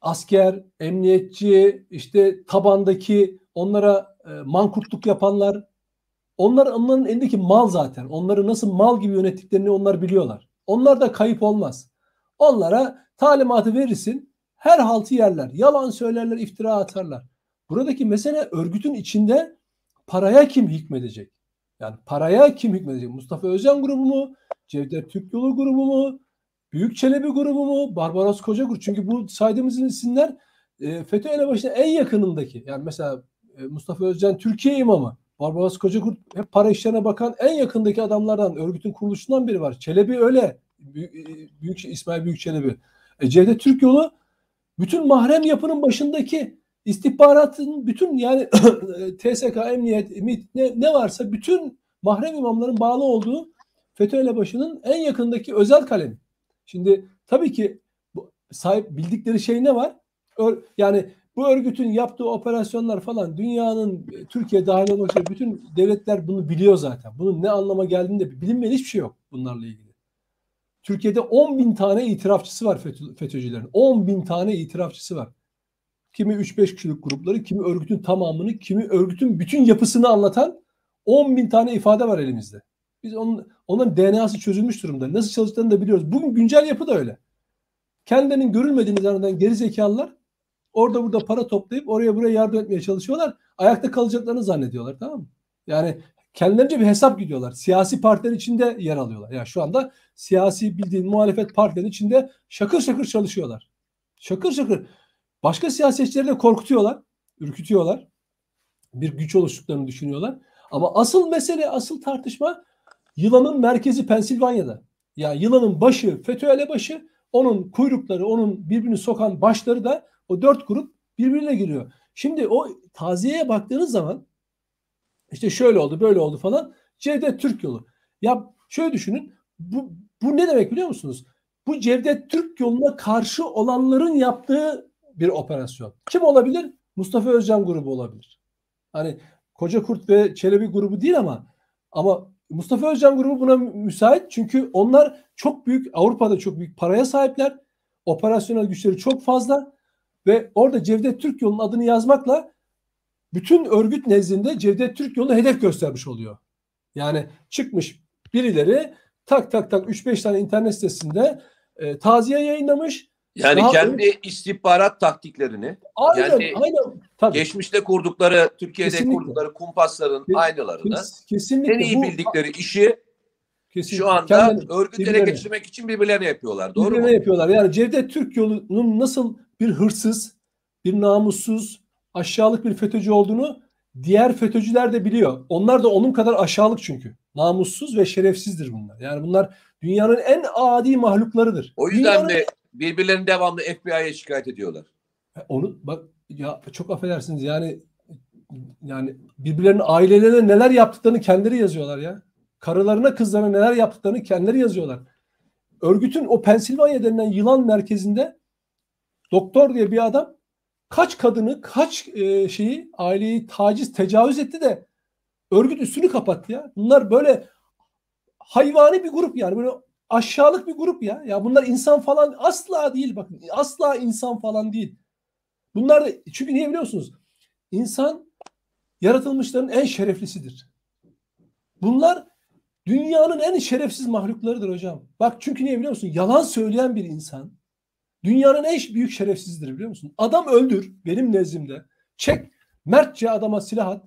asker, emniyetçi, işte tabandaki onlara e, mankurtluk yapanlar, onlar onların elindeki mal zaten. Onları nasıl mal gibi yönettiklerini onlar biliyorlar. Onlar da kayıp olmaz. Onlara talimatı verirsin, her haltı yerler. Yalan söylerler, iftira atarlar. Buradaki mesele örgütün içinde paraya kim hükmedecek? Yani paraya kim hükmedecek? Mustafa Özcan grubu mu? Cevdet Türk Yolu grubu mu? Büyük Çelebi grubu mu? Barbaros Koca grubu. Çünkü bu saydığımız isimler e, FETÖ elebaşına en yakınındaki. Yani mesela e, Mustafa Özcan Türkiye imamı. Barbaros Koca grubu hep para işlerine bakan en yakındaki adamlardan. Örgütün kuruluşundan biri var. Çelebi öyle. Büyük, e, büyük İsmail Büyük Çelebi. E, Cevdet Türk yolu bütün mahrem yapının başındaki istihbaratın bütün yani TSK, emniyet, MİT ne, ne varsa bütün mahrem imamların bağlı olduğu FETÖ elebaşının en yakındaki özel kalemi. Şimdi tabii ki sahip bildikleri şey ne var? Ör, yani bu örgütün yaptığı operasyonlar falan dünyanın e, Türkiye dahil olmak üzere bütün devletler bunu biliyor zaten. Bunun ne anlama geldiğini de bilinmeyen hiçbir şey yok bunlarla ilgili. Türkiye'de 10 bin tane itirafçısı var FETÖ, FETÖ'cülerin. 10 bin tane itirafçısı var. Kimi 3-5 kişilik grupları, kimi örgütün tamamını, kimi örgütün bütün yapısını anlatan 10 bin tane ifade var elimizde. Biz onun, onların DNA'sı çözülmüş durumda. Nasıl çalıştığını da biliyoruz. Bugün güncel yapı da öyle. Kendilerinin görülmediğini zanneden geri zekalılar orada burada para toplayıp oraya buraya yardım etmeye çalışıyorlar. Ayakta kalacaklarını zannediyorlar tamam mı? Yani kendilerince bir hesap gidiyorlar. Siyasi partilerin içinde yer alıyorlar. Yani şu anda siyasi bildiğin muhalefet partilerinin içinde şakır şakır çalışıyorlar. Şakır şakır. Başka siyasetçileri de korkutuyorlar, ürkütüyorlar. Bir güç oluştuklarını düşünüyorlar. Ama asıl mesele, asıl tartışma Yılanın merkezi Pensilvanya'da. Yani yılanın başı FETÖ elebaşı, onun kuyrukları, onun birbirini sokan başları da o dört grup birbirine giriyor. Şimdi o taziyeye baktığınız zaman işte şöyle oldu, böyle oldu falan. Cevdet Türk yolu. Ya şöyle düşünün. Bu, bu ne demek biliyor musunuz? Bu Cevdet Türk yoluna karşı olanların yaptığı bir operasyon. Kim olabilir? Mustafa Özcan grubu olabilir. Hani Koca Kurt ve Çelebi grubu değil ama ama Mustafa Özcan grubu buna müsait çünkü onlar çok büyük Avrupa'da çok büyük paraya sahipler. Operasyonel güçleri çok fazla ve orada Cevdet Türk yolunun adını yazmakla bütün örgüt nezdinde Cevdet Türk yolunu hedef göstermiş oluyor. Yani çıkmış birileri tak tak tak 3-5 tane internet sitesinde e, taziye yayınlamış yani Daha kendi öyle... istihbarat taktiklerini aynen, yani aynen. Tabii. geçmişte kurdukları Türkiye'de kesinlikle. kurdukları kumpasların Kes, aynılarını kesinlikle. en iyi bildikleri Bu, işi kesinlikle. şu anda Kendini, örgüt ele geçirmek için birbirlerine yapıyorlar. Doğru birbirlerine mu? yapıyorlar. Yani Cevdet Türk yolunun nasıl bir hırsız, bir namussuz, aşağılık bir FETÖ'cü olduğunu diğer FETÖ'cüler de biliyor. Onlar da onun kadar aşağılık çünkü. Namussuz ve şerefsizdir bunlar. Yani bunlar dünyanın en adi mahluklarıdır. O yüzden dünyanın... de birbirlerini devamlı FBI'ye şikayet ediyorlar. Onu bak ya çok affedersiniz yani yani birbirlerinin ailelerine neler yaptıklarını kendileri yazıyorlar ya. Karılarına kızlarına neler yaptıklarını kendileri yazıyorlar. Örgütün o Pensilvanya denilen yılan merkezinde doktor diye bir adam kaç kadını kaç e, şeyi aileyi taciz tecavüz etti de örgüt üstünü kapattı ya. Bunlar böyle hayvani bir grup yani böyle aşağılık bir grup ya. Ya bunlar insan falan asla değil bakın. Asla insan falan değil. Bunlar da çünkü niye biliyorsunuz? İnsan yaratılmışların en şereflisidir. Bunlar dünyanın en şerefsiz mahluklarıdır hocam. Bak çünkü niye biliyor musun? Yalan söyleyen bir insan dünyanın en büyük şerefsizdir biliyor musun? Adam öldür benim nezdimde. Çek mertçe adama silah at.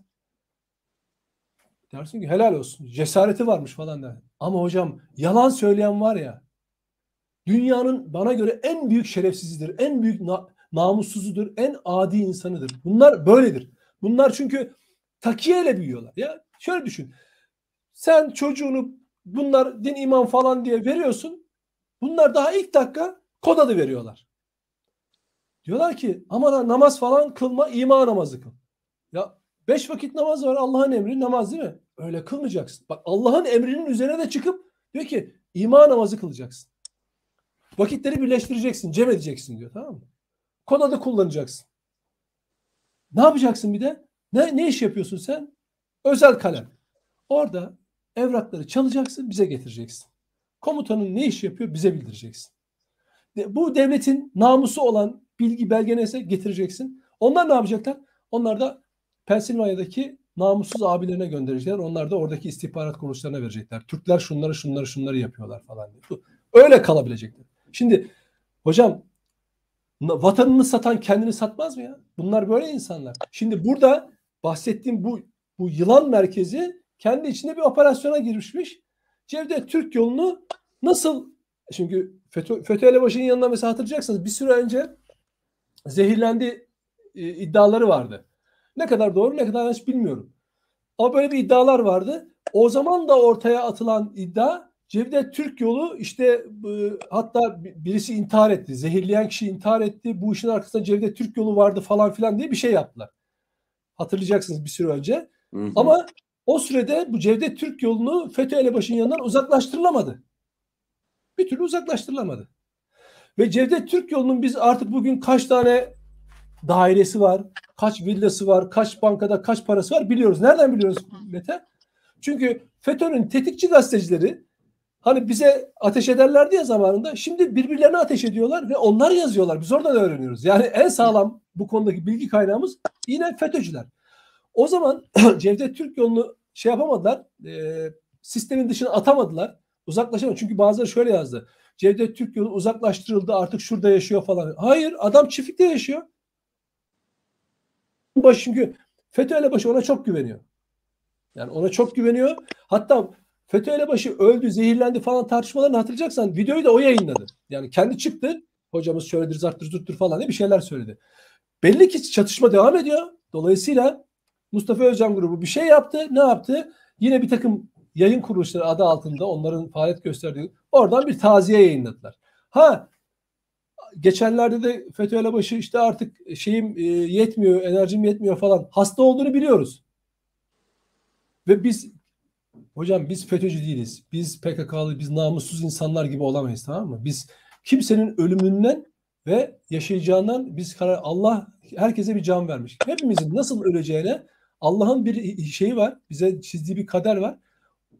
Dersin ki helal olsun. Cesareti varmış falan der. Ama hocam yalan söyleyen var ya dünyanın bana göre en büyük şerefsizidir. En büyük na namussuzudur. En adi insanıdır. Bunlar böyledir. Bunlar çünkü takiyeyle büyüyorlar. Ya şöyle düşün. Sen çocuğunu bunlar din iman falan diye veriyorsun. Bunlar daha ilk dakika kod adı veriyorlar. Diyorlar ki ama namaz falan kılma iman namazı kıl. Ya beş vakit namaz var Allah'ın emri namaz değil mi? Öyle kılmayacaksın. Bak Allah'ın emrinin üzerine de çıkıp diyor ki iman namazı kılacaksın. Vakitleri birleştireceksin, cem edeceksin diyor tamam mı? Kod adı kullanacaksın. Ne yapacaksın bir de? Ne, ne iş yapıyorsun sen? Özel kalem. Orada evrakları çalacaksın, bize getireceksin. Komutanın ne iş yapıyor bize bildireceksin. Bu devletin namusu olan bilgi belge neyse getireceksin. Onlar ne yapacaklar? Onlar da Pensilvanya'daki namussuz abilerine gönderecekler. Onlar da oradaki istihbarat kuruluşlarına verecekler. Türkler şunları şunları şunları yapıyorlar falan diye. Öyle kalabilecekler. Şimdi hocam vatanını satan kendini satmaz mı ya? Bunlar böyle insanlar. Şimdi burada bahsettiğim bu bu yılan merkezi kendi içinde bir operasyona girmişmiş. Cevdet Türk yolunu nasıl çünkü FETÖ, FETÖ elebaşının yanında mesela hatırlayacaksınız bir süre önce zehirlendi e, iddiaları vardı. Ne kadar doğru ne kadar yanlış bilmiyorum. Ama böyle bir iddialar vardı. O zaman da ortaya atılan iddia Cevdet Türk yolu işte e, hatta birisi intihar etti. Zehirleyen kişi intihar etti. Bu işin arkasında Cevdet Türk yolu vardı falan filan diye bir şey yaptılar. Hatırlayacaksınız bir süre önce. Hı hı. Ama o sürede bu Cevdet Türk yolunu FETÖ elebaşının yanından uzaklaştırılamadı. Bir türlü uzaklaştırılamadı. Ve Cevdet Türk yolunun biz artık bugün kaç tane dairesi var, kaç villası var, kaç bankada kaç parası var biliyoruz. Nereden biliyoruz Mete? Çünkü FETÖ'nün tetikçi gazetecileri hani bize ateş ederlerdi ya zamanında. Şimdi birbirlerine ateş ediyorlar ve onlar yazıyorlar. Biz oradan öğreniyoruz. Yani en sağlam bu konudaki bilgi kaynağımız yine FETÖ'cüler. O zaman Cevdet Türk yolunu şey yapamadılar. E, sistemin dışına atamadılar. Uzaklaşamadı. Çünkü bazıları şöyle yazdı. Cevdet Türk yolu uzaklaştırıldı artık şurada yaşıyor falan. Hayır adam çiftlikte yaşıyor. Baş çünkü FETÖ elebaşı ona çok güveniyor. Yani ona çok güveniyor. Hatta FETÖ elebaşı öldü, zehirlendi falan tartışmalarını hatırlayacaksan videoyu da o yayınladı. Yani kendi çıktı. Hocamız şöyledir, zarttır, zurttur falan diye bir şeyler söyledi. Belli ki çatışma devam ediyor. Dolayısıyla Mustafa Özcan grubu bir şey yaptı. Ne yaptı? Yine bir takım yayın kuruluşları adı altında onların faaliyet gösterdiği oradan bir taziye yayınladılar. Ha geçenlerde de FETÖ elebaşı işte artık şeyim e, yetmiyor, enerjim yetmiyor falan. Hasta olduğunu biliyoruz. Ve biz hocam biz FETÖ'cü değiliz. Biz PKK'lı, biz namussuz insanlar gibi olamayız tamam mı? Biz kimsenin ölümünden ve yaşayacağından biz karar Allah herkese bir can vermiş. Hepimizin nasıl öleceğine Allah'ın bir şeyi var. Bize çizdiği bir kader var.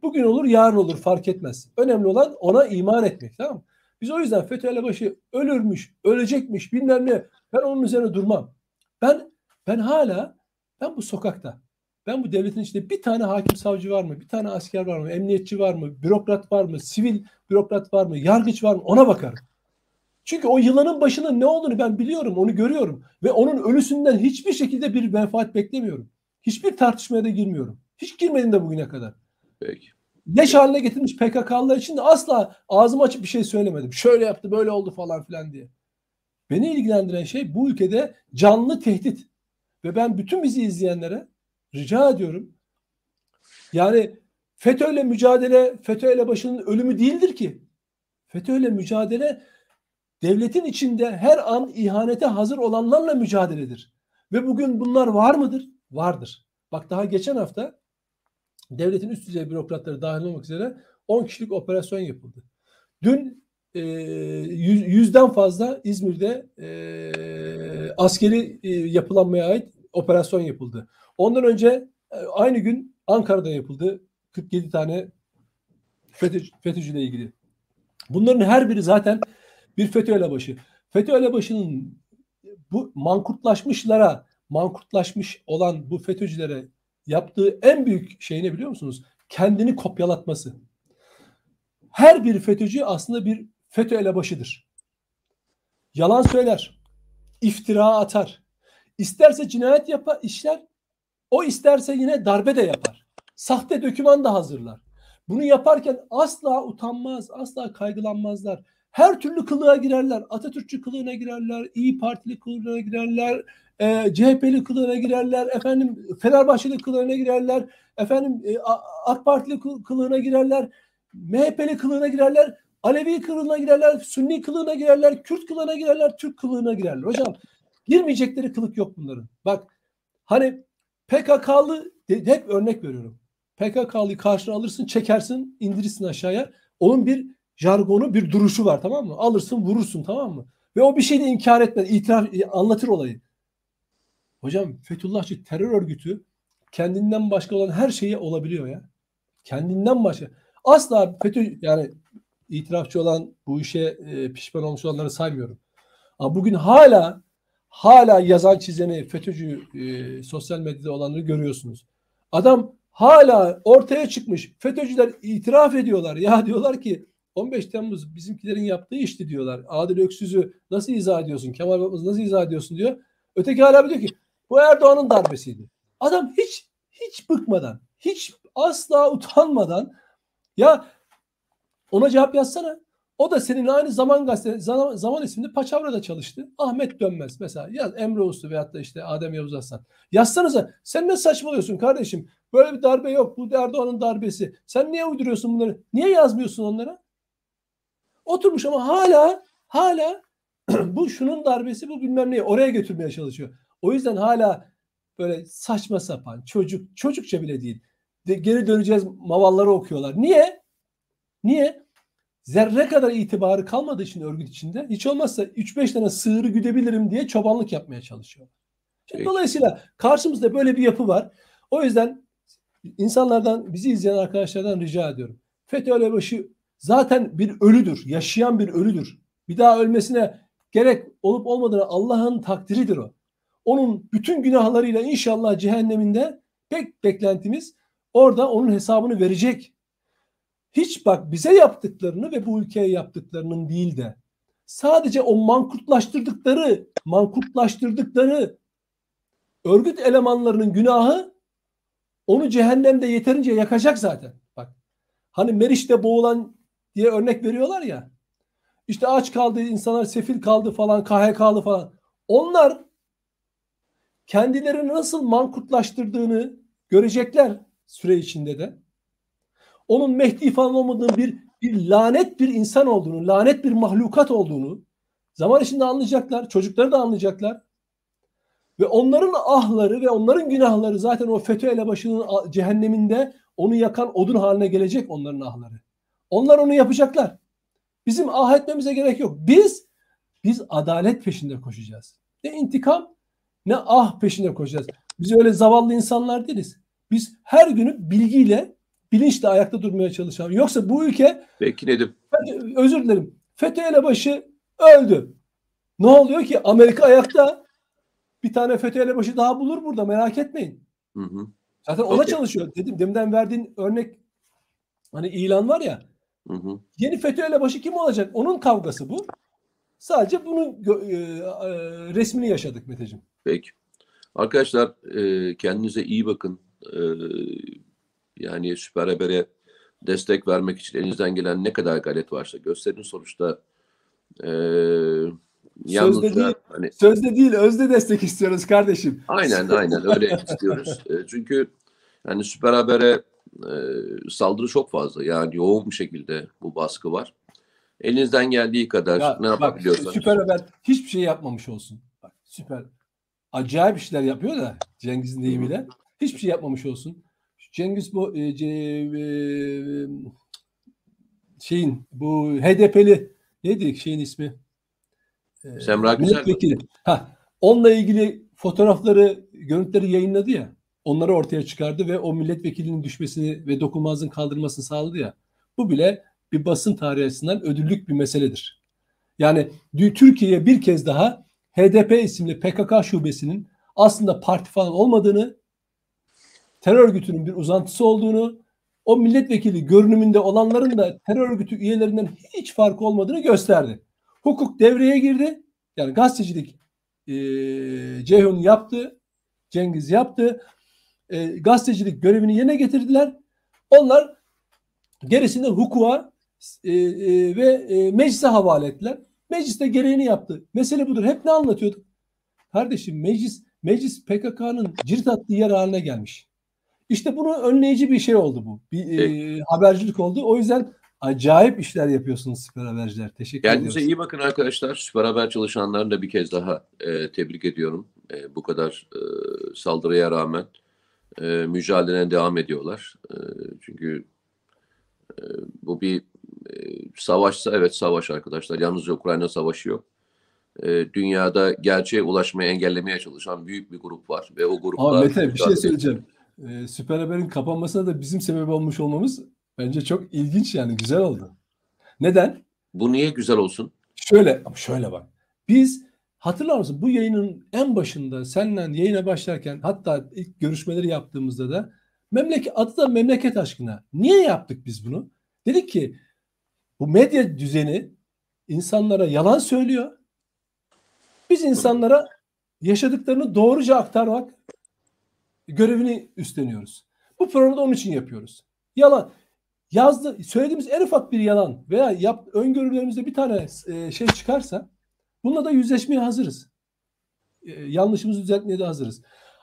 Bugün olur yarın olur fark etmez. Önemli olan ona iman etmek tamam mı? Biz o yüzden FETÖ elebaşı ölürmüş, ölecekmiş bilmem ne. Ben onun üzerine durmam. Ben ben hala ben bu sokakta ben bu devletin içinde bir tane hakim savcı var mı? Bir tane asker var mı? Emniyetçi var mı? Bürokrat var mı? Sivil bürokrat var mı? Yargıç var mı? Ona bakarım. Çünkü o yılanın başının ne olduğunu ben biliyorum, onu görüyorum. Ve onun ölüsünden hiçbir şekilde bir menfaat beklemiyorum. Hiçbir tartışmaya da girmiyorum. Hiç girmedim de bugüne kadar. Peki. Leş haline getirmiş PKK'lılar için de asla ağzımı açıp bir şey söylemedim. Şöyle yaptı, böyle oldu falan filan diye. Beni ilgilendiren şey bu ülkede canlı tehdit. Ve ben bütün bizi izleyenlere rica ediyorum. Yani FETÖ'yle mücadele, FETÖ başının ölümü değildir ki. FETÖ'yle mücadele devletin içinde her an ihanete hazır olanlarla mücadeledir. Ve bugün bunlar var mıdır? Vardır. Bak daha geçen hafta devletin üst düzey bürokratları dahil olmak üzere 10 kişilik operasyon yapıldı. Dün e, yüz, yüzden fazla İzmir'de e, askeri e, yapılanmaya ait operasyon yapıldı. Ondan önce e, aynı gün Ankara'da yapıldı. 47 tane FETÖ, FETÖ'cü ile ilgili. Bunların her biri zaten bir FETÖ elebaşı. FETÖ elebaşının bu mankurtlaşmışlara, mankurtlaşmış olan bu FETÖ'cülere yaptığı en büyük şey ne biliyor musunuz? Kendini kopyalatması. Her bir FETÖ'cü aslında bir FETÖ elebaşıdır. Yalan söyler, iftira atar. İsterse cinayet yapar, işler, o isterse yine darbe de yapar. Sahte döküman da hazırlar. Bunu yaparken asla utanmaz, asla kaygılanmazlar. Her türlü kılığa girerler. Atatürkçü kılığına girerler, İyi Partili kılığına girerler, e, CHP'li kılığına girerler, efendim Fenerbahçeli kılığına girerler, efendim e, AK Partili kılığına girerler, MHP'li kılığına girerler, Alevi kılığına girerler, Sünni kılığına girerler, Kürt kılığına girerler, Türk kılığına girerler. Hocam girmeyecekleri kılık yok bunların. Bak hani PKK'lı hep örnek veriyorum. PKK'lıyı karşına alırsın, çekersin, indirirsin aşağıya. Onun bir jargonu, bir duruşu var tamam mı? Alırsın, vurursun tamam mı? Ve o bir şeyi inkar etmez, itiraf, anlatır olayı. Hocam Fethullahçı terör örgütü kendinden başka olan her şeyi olabiliyor ya. Kendinden başka. Asla FETÖ yani itirafçı olan bu işe e, pişman olmuş olanları saymıyorum. Ama bugün hala hala yazan çizeni FETÖ'cü e, sosyal medyada olanları görüyorsunuz. Adam hala ortaya çıkmış. FETÖ'cüler itiraf ediyorlar. Ya diyorlar ki 15 Temmuz bizimkilerin yaptığı işti diyorlar. Adil Öksüz'ü nasıl izah ediyorsun? Kemal Bakmaz nasıl izah ediyorsun diyor. Öteki hala diyor ki bu Erdoğan'ın darbesiydi. Adam hiç hiç bıkmadan, hiç asla utanmadan ya ona cevap yazsana. O da senin aynı zaman gazete, zaman, zaman isimli Paçavra'da çalıştı. Ahmet Dönmez mesela. Yaz Emre Uslu veyahut da işte Adem Yavuz Aslan. Yazsanıza sen ne saçmalıyorsun kardeşim? Böyle bir darbe yok. Bu Erdoğan'ın darbesi. Sen niye uyduruyorsun bunları? Niye yazmıyorsun onlara? Oturmuş ama hala hala bu şunun darbesi bu bilmem neyi oraya götürmeye çalışıyor. O yüzden hala böyle saçma sapan çocuk çocukça bile değil. De, geri döneceğiz mavalları okuyorlar. Niye? Niye? Zerre kadar itibarı kalmadığı için örgüt içinde hiç olmazsa 3-5 tane sığırı güdebilirim diye çobanlık yapmaya çalışıyor. Şimdi dolayısıyla karşımızda böyle bir yapı var. O yüzden insanlardan bizi izleyen arkadaşlardan rica ediyorum. FETÖ elebaşı zaten bir ölüdür. Yaşayan bir ölüdür. Bir daha ölmesine gerek olup olmadığını Allah'ın takdiridir o. Onun bütün günahlarıyla inşallah cehenneminde pek beklentimiz orada onun hesabını verecek. Hiç bak bize yaptıklarını ve bu ülkeye yaptıklarının değil de sadece o mankurtlaştırdıkları, mankurtlaştırdıkları örgüt elemanlarının günahı onu cehennemde yeterince yakacak zaten. Bak hani Meriç'te boğulan diye örnek veriyorlar ya. İşte aç kaldı, insanlar sefil kaldı falan, KHK'lı falan. Onlar kendilerini nasıl mankurtlaştırdığını görecekler süre içinde de. Onun Mehdi falan olmadığını bir, bir lanet bir insan olduğunu, lanet bir mahlukat olduğunu zaman içinde anlayacaklar. Çocukları da anlayacaklar. Ve onların ahları ve onların günahları zaten o FETÖ elebaşının cehenneminde onu yakan odun haline gelecek onların ahları. Onlar onu yapacaklar. Bizim ah etmemize gerek yok. Biz biz adalet peşinde koşacağız. Ne intikam ne ah peşinde koşacağız. Biz öyle zavallı insanlar değiliz. Biz her günü bilgiyle, bilinçle ayakta durmaya çalışalım. Yoksa bu ülke Peki Nedim. Özür dilerim. FETÖ elebaşı öldü. Ne oluyor ki? Amerika ayakta. Bir tane FETÖ elebaşı daha bulur burada merak etmeyin. Hı hı. Zaten ona okay. çalışıyor. Dedim deminden verdiğin örnek hani ilan var ya. Hı hı. Yeni FETÖ elebaşı kim olacak? Onun kavgası bu. Sadece bunun e, e, resmini yaşadık Meteciğim. Peki. Arkadaşlar e, kendinize iyi bakın. E, yani Süper Haber'e destek vermek için elinizden gelen ne kadar gayret varsa gösterin. Sonuçta e, sözde değil, hani, sözde değil, özde destek istiyoruz kardeşim. Aynen, aynen öyle istiyoruz. E, çünkü yani Süper Haber'e e, saldırı çok fazla. Yani yoğun bir şekilde bu baskı var. Elinizden geldiği kadar ya, ne yapabiliyorsanız. Süper Haber hiçbir şey yapmamış olsun. Bak, süper. Acayip işler yapıyor da Cengiz'in deyimiyle. Hiçbir şey yapmamış olsun. Cengiz bu e, ce, e, şeyin bu HDP'li neydi şeyin ismi? E, Semra Güzel. Ha, onunla ilgili fotoğrafları, görüntüleri yayınladı ya. Onları ortaya çıkardı ve o milletvekilinin düşmesini ve dokunmazlığın kaldırmasını sağladı ya. Bu bile bir basın tarihi açısından ödüllük bir meseledir. Yani Türkiye'ye bir kez daha HDP isimli PKK şubesinin aslında parti falan olmadığını, terör örgütünün bir uzantısı olduğunu, o milletvekili görünümünde olanların da terör örgütü üyelerinden hiç farkı olmadığını gösterdi. Hukuk devreye girdi. Yani gazetecilik e, Ceyhun yaptı, Cengiz yaptı. E, gazetecilik görevini yerine getirdiler. Onlar gerisini hukuka e, e, ve e, meclise havale ettiler. Meclis de gereğini yaptı. Mesele budur. Hep ne anlatıyorduk? Kardeşim meclis meclis PKK'nın cirit attığı yer haline gelmiş. İşte bunu önleyici bir şey oldu bu. Bir e, habercilik oldu. O yüzden acayip işler yapıyorsunuz süper haberciler. Teşekkür ederim. Kendinize iyi bakın arkadaşlar. Süper haber çalışanlarını da bir kez daha e, tebrik ediyorum. E, bu kadar e, saldırıya rağmen e, mücadelene devam ediyorlar. E, çünkü e, bu bir savaşsa evet savaş arkadaşlar. Yalnızca Ukrayna savaşı yok. E, dünyada gerçeğe ulaşmaya engellemeye çalışan büyük bir grup var ve o gruplar... Ama Mete bir şey söyleyeceğim. E, Süper Haber'in kapanmasına da bizim sebep olmuş olmamız bence çok ilginç yani güzel oldu. Neden? Bu niye güzel olsun? Şöyle şöyle bak. Biz hatırlar mısın bu yayının en başında seninle yayına başlarken hatta ilk görüşmeleri yaptığımızda da memleket adı da memleket aşkına. Niye yaptık biz bunu? Dedik ki bu medya düzeni insanlara yalan söylüyor. Biz insanlara yaşadıklarını doğruca aktarmak görevini üstleniyoruz. Bu programı da onun için yapıyoruz. Yalan. Yazdı, söylediğimiz en ufak bir yalan veya yap, öngörülerimizde bir tane e, şey çıkarsa bununla da yüzleşmeye hazırız. E, yanlışımızı düzeltmeye de hazırız.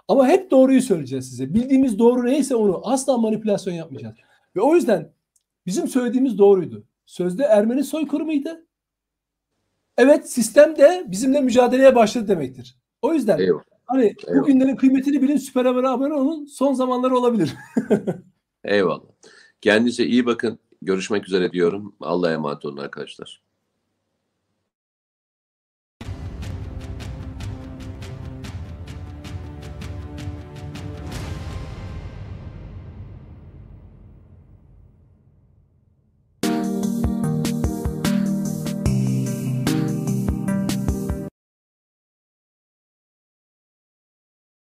Ama hep doğruyu söyleyeceğiz size. Bildiğimiz doğru neyse onu asla manipülasyon yapmayacağız. Ve o yüzden bizim söylediğimiz doğruydu. Sözde Ermeni soykırımıydı. Evet sistem de bizimle mücadeleye başladı demektir. O yüzden Eyvallah. hani Eyvallah. bu günlerin kıymetini bilin süper habere abone olun son zamanları olabilir. Eyvallah. Kendinize iyi bakın. Görüşmek üzere diyorum. Allah'a emanet olun arkadaşlar.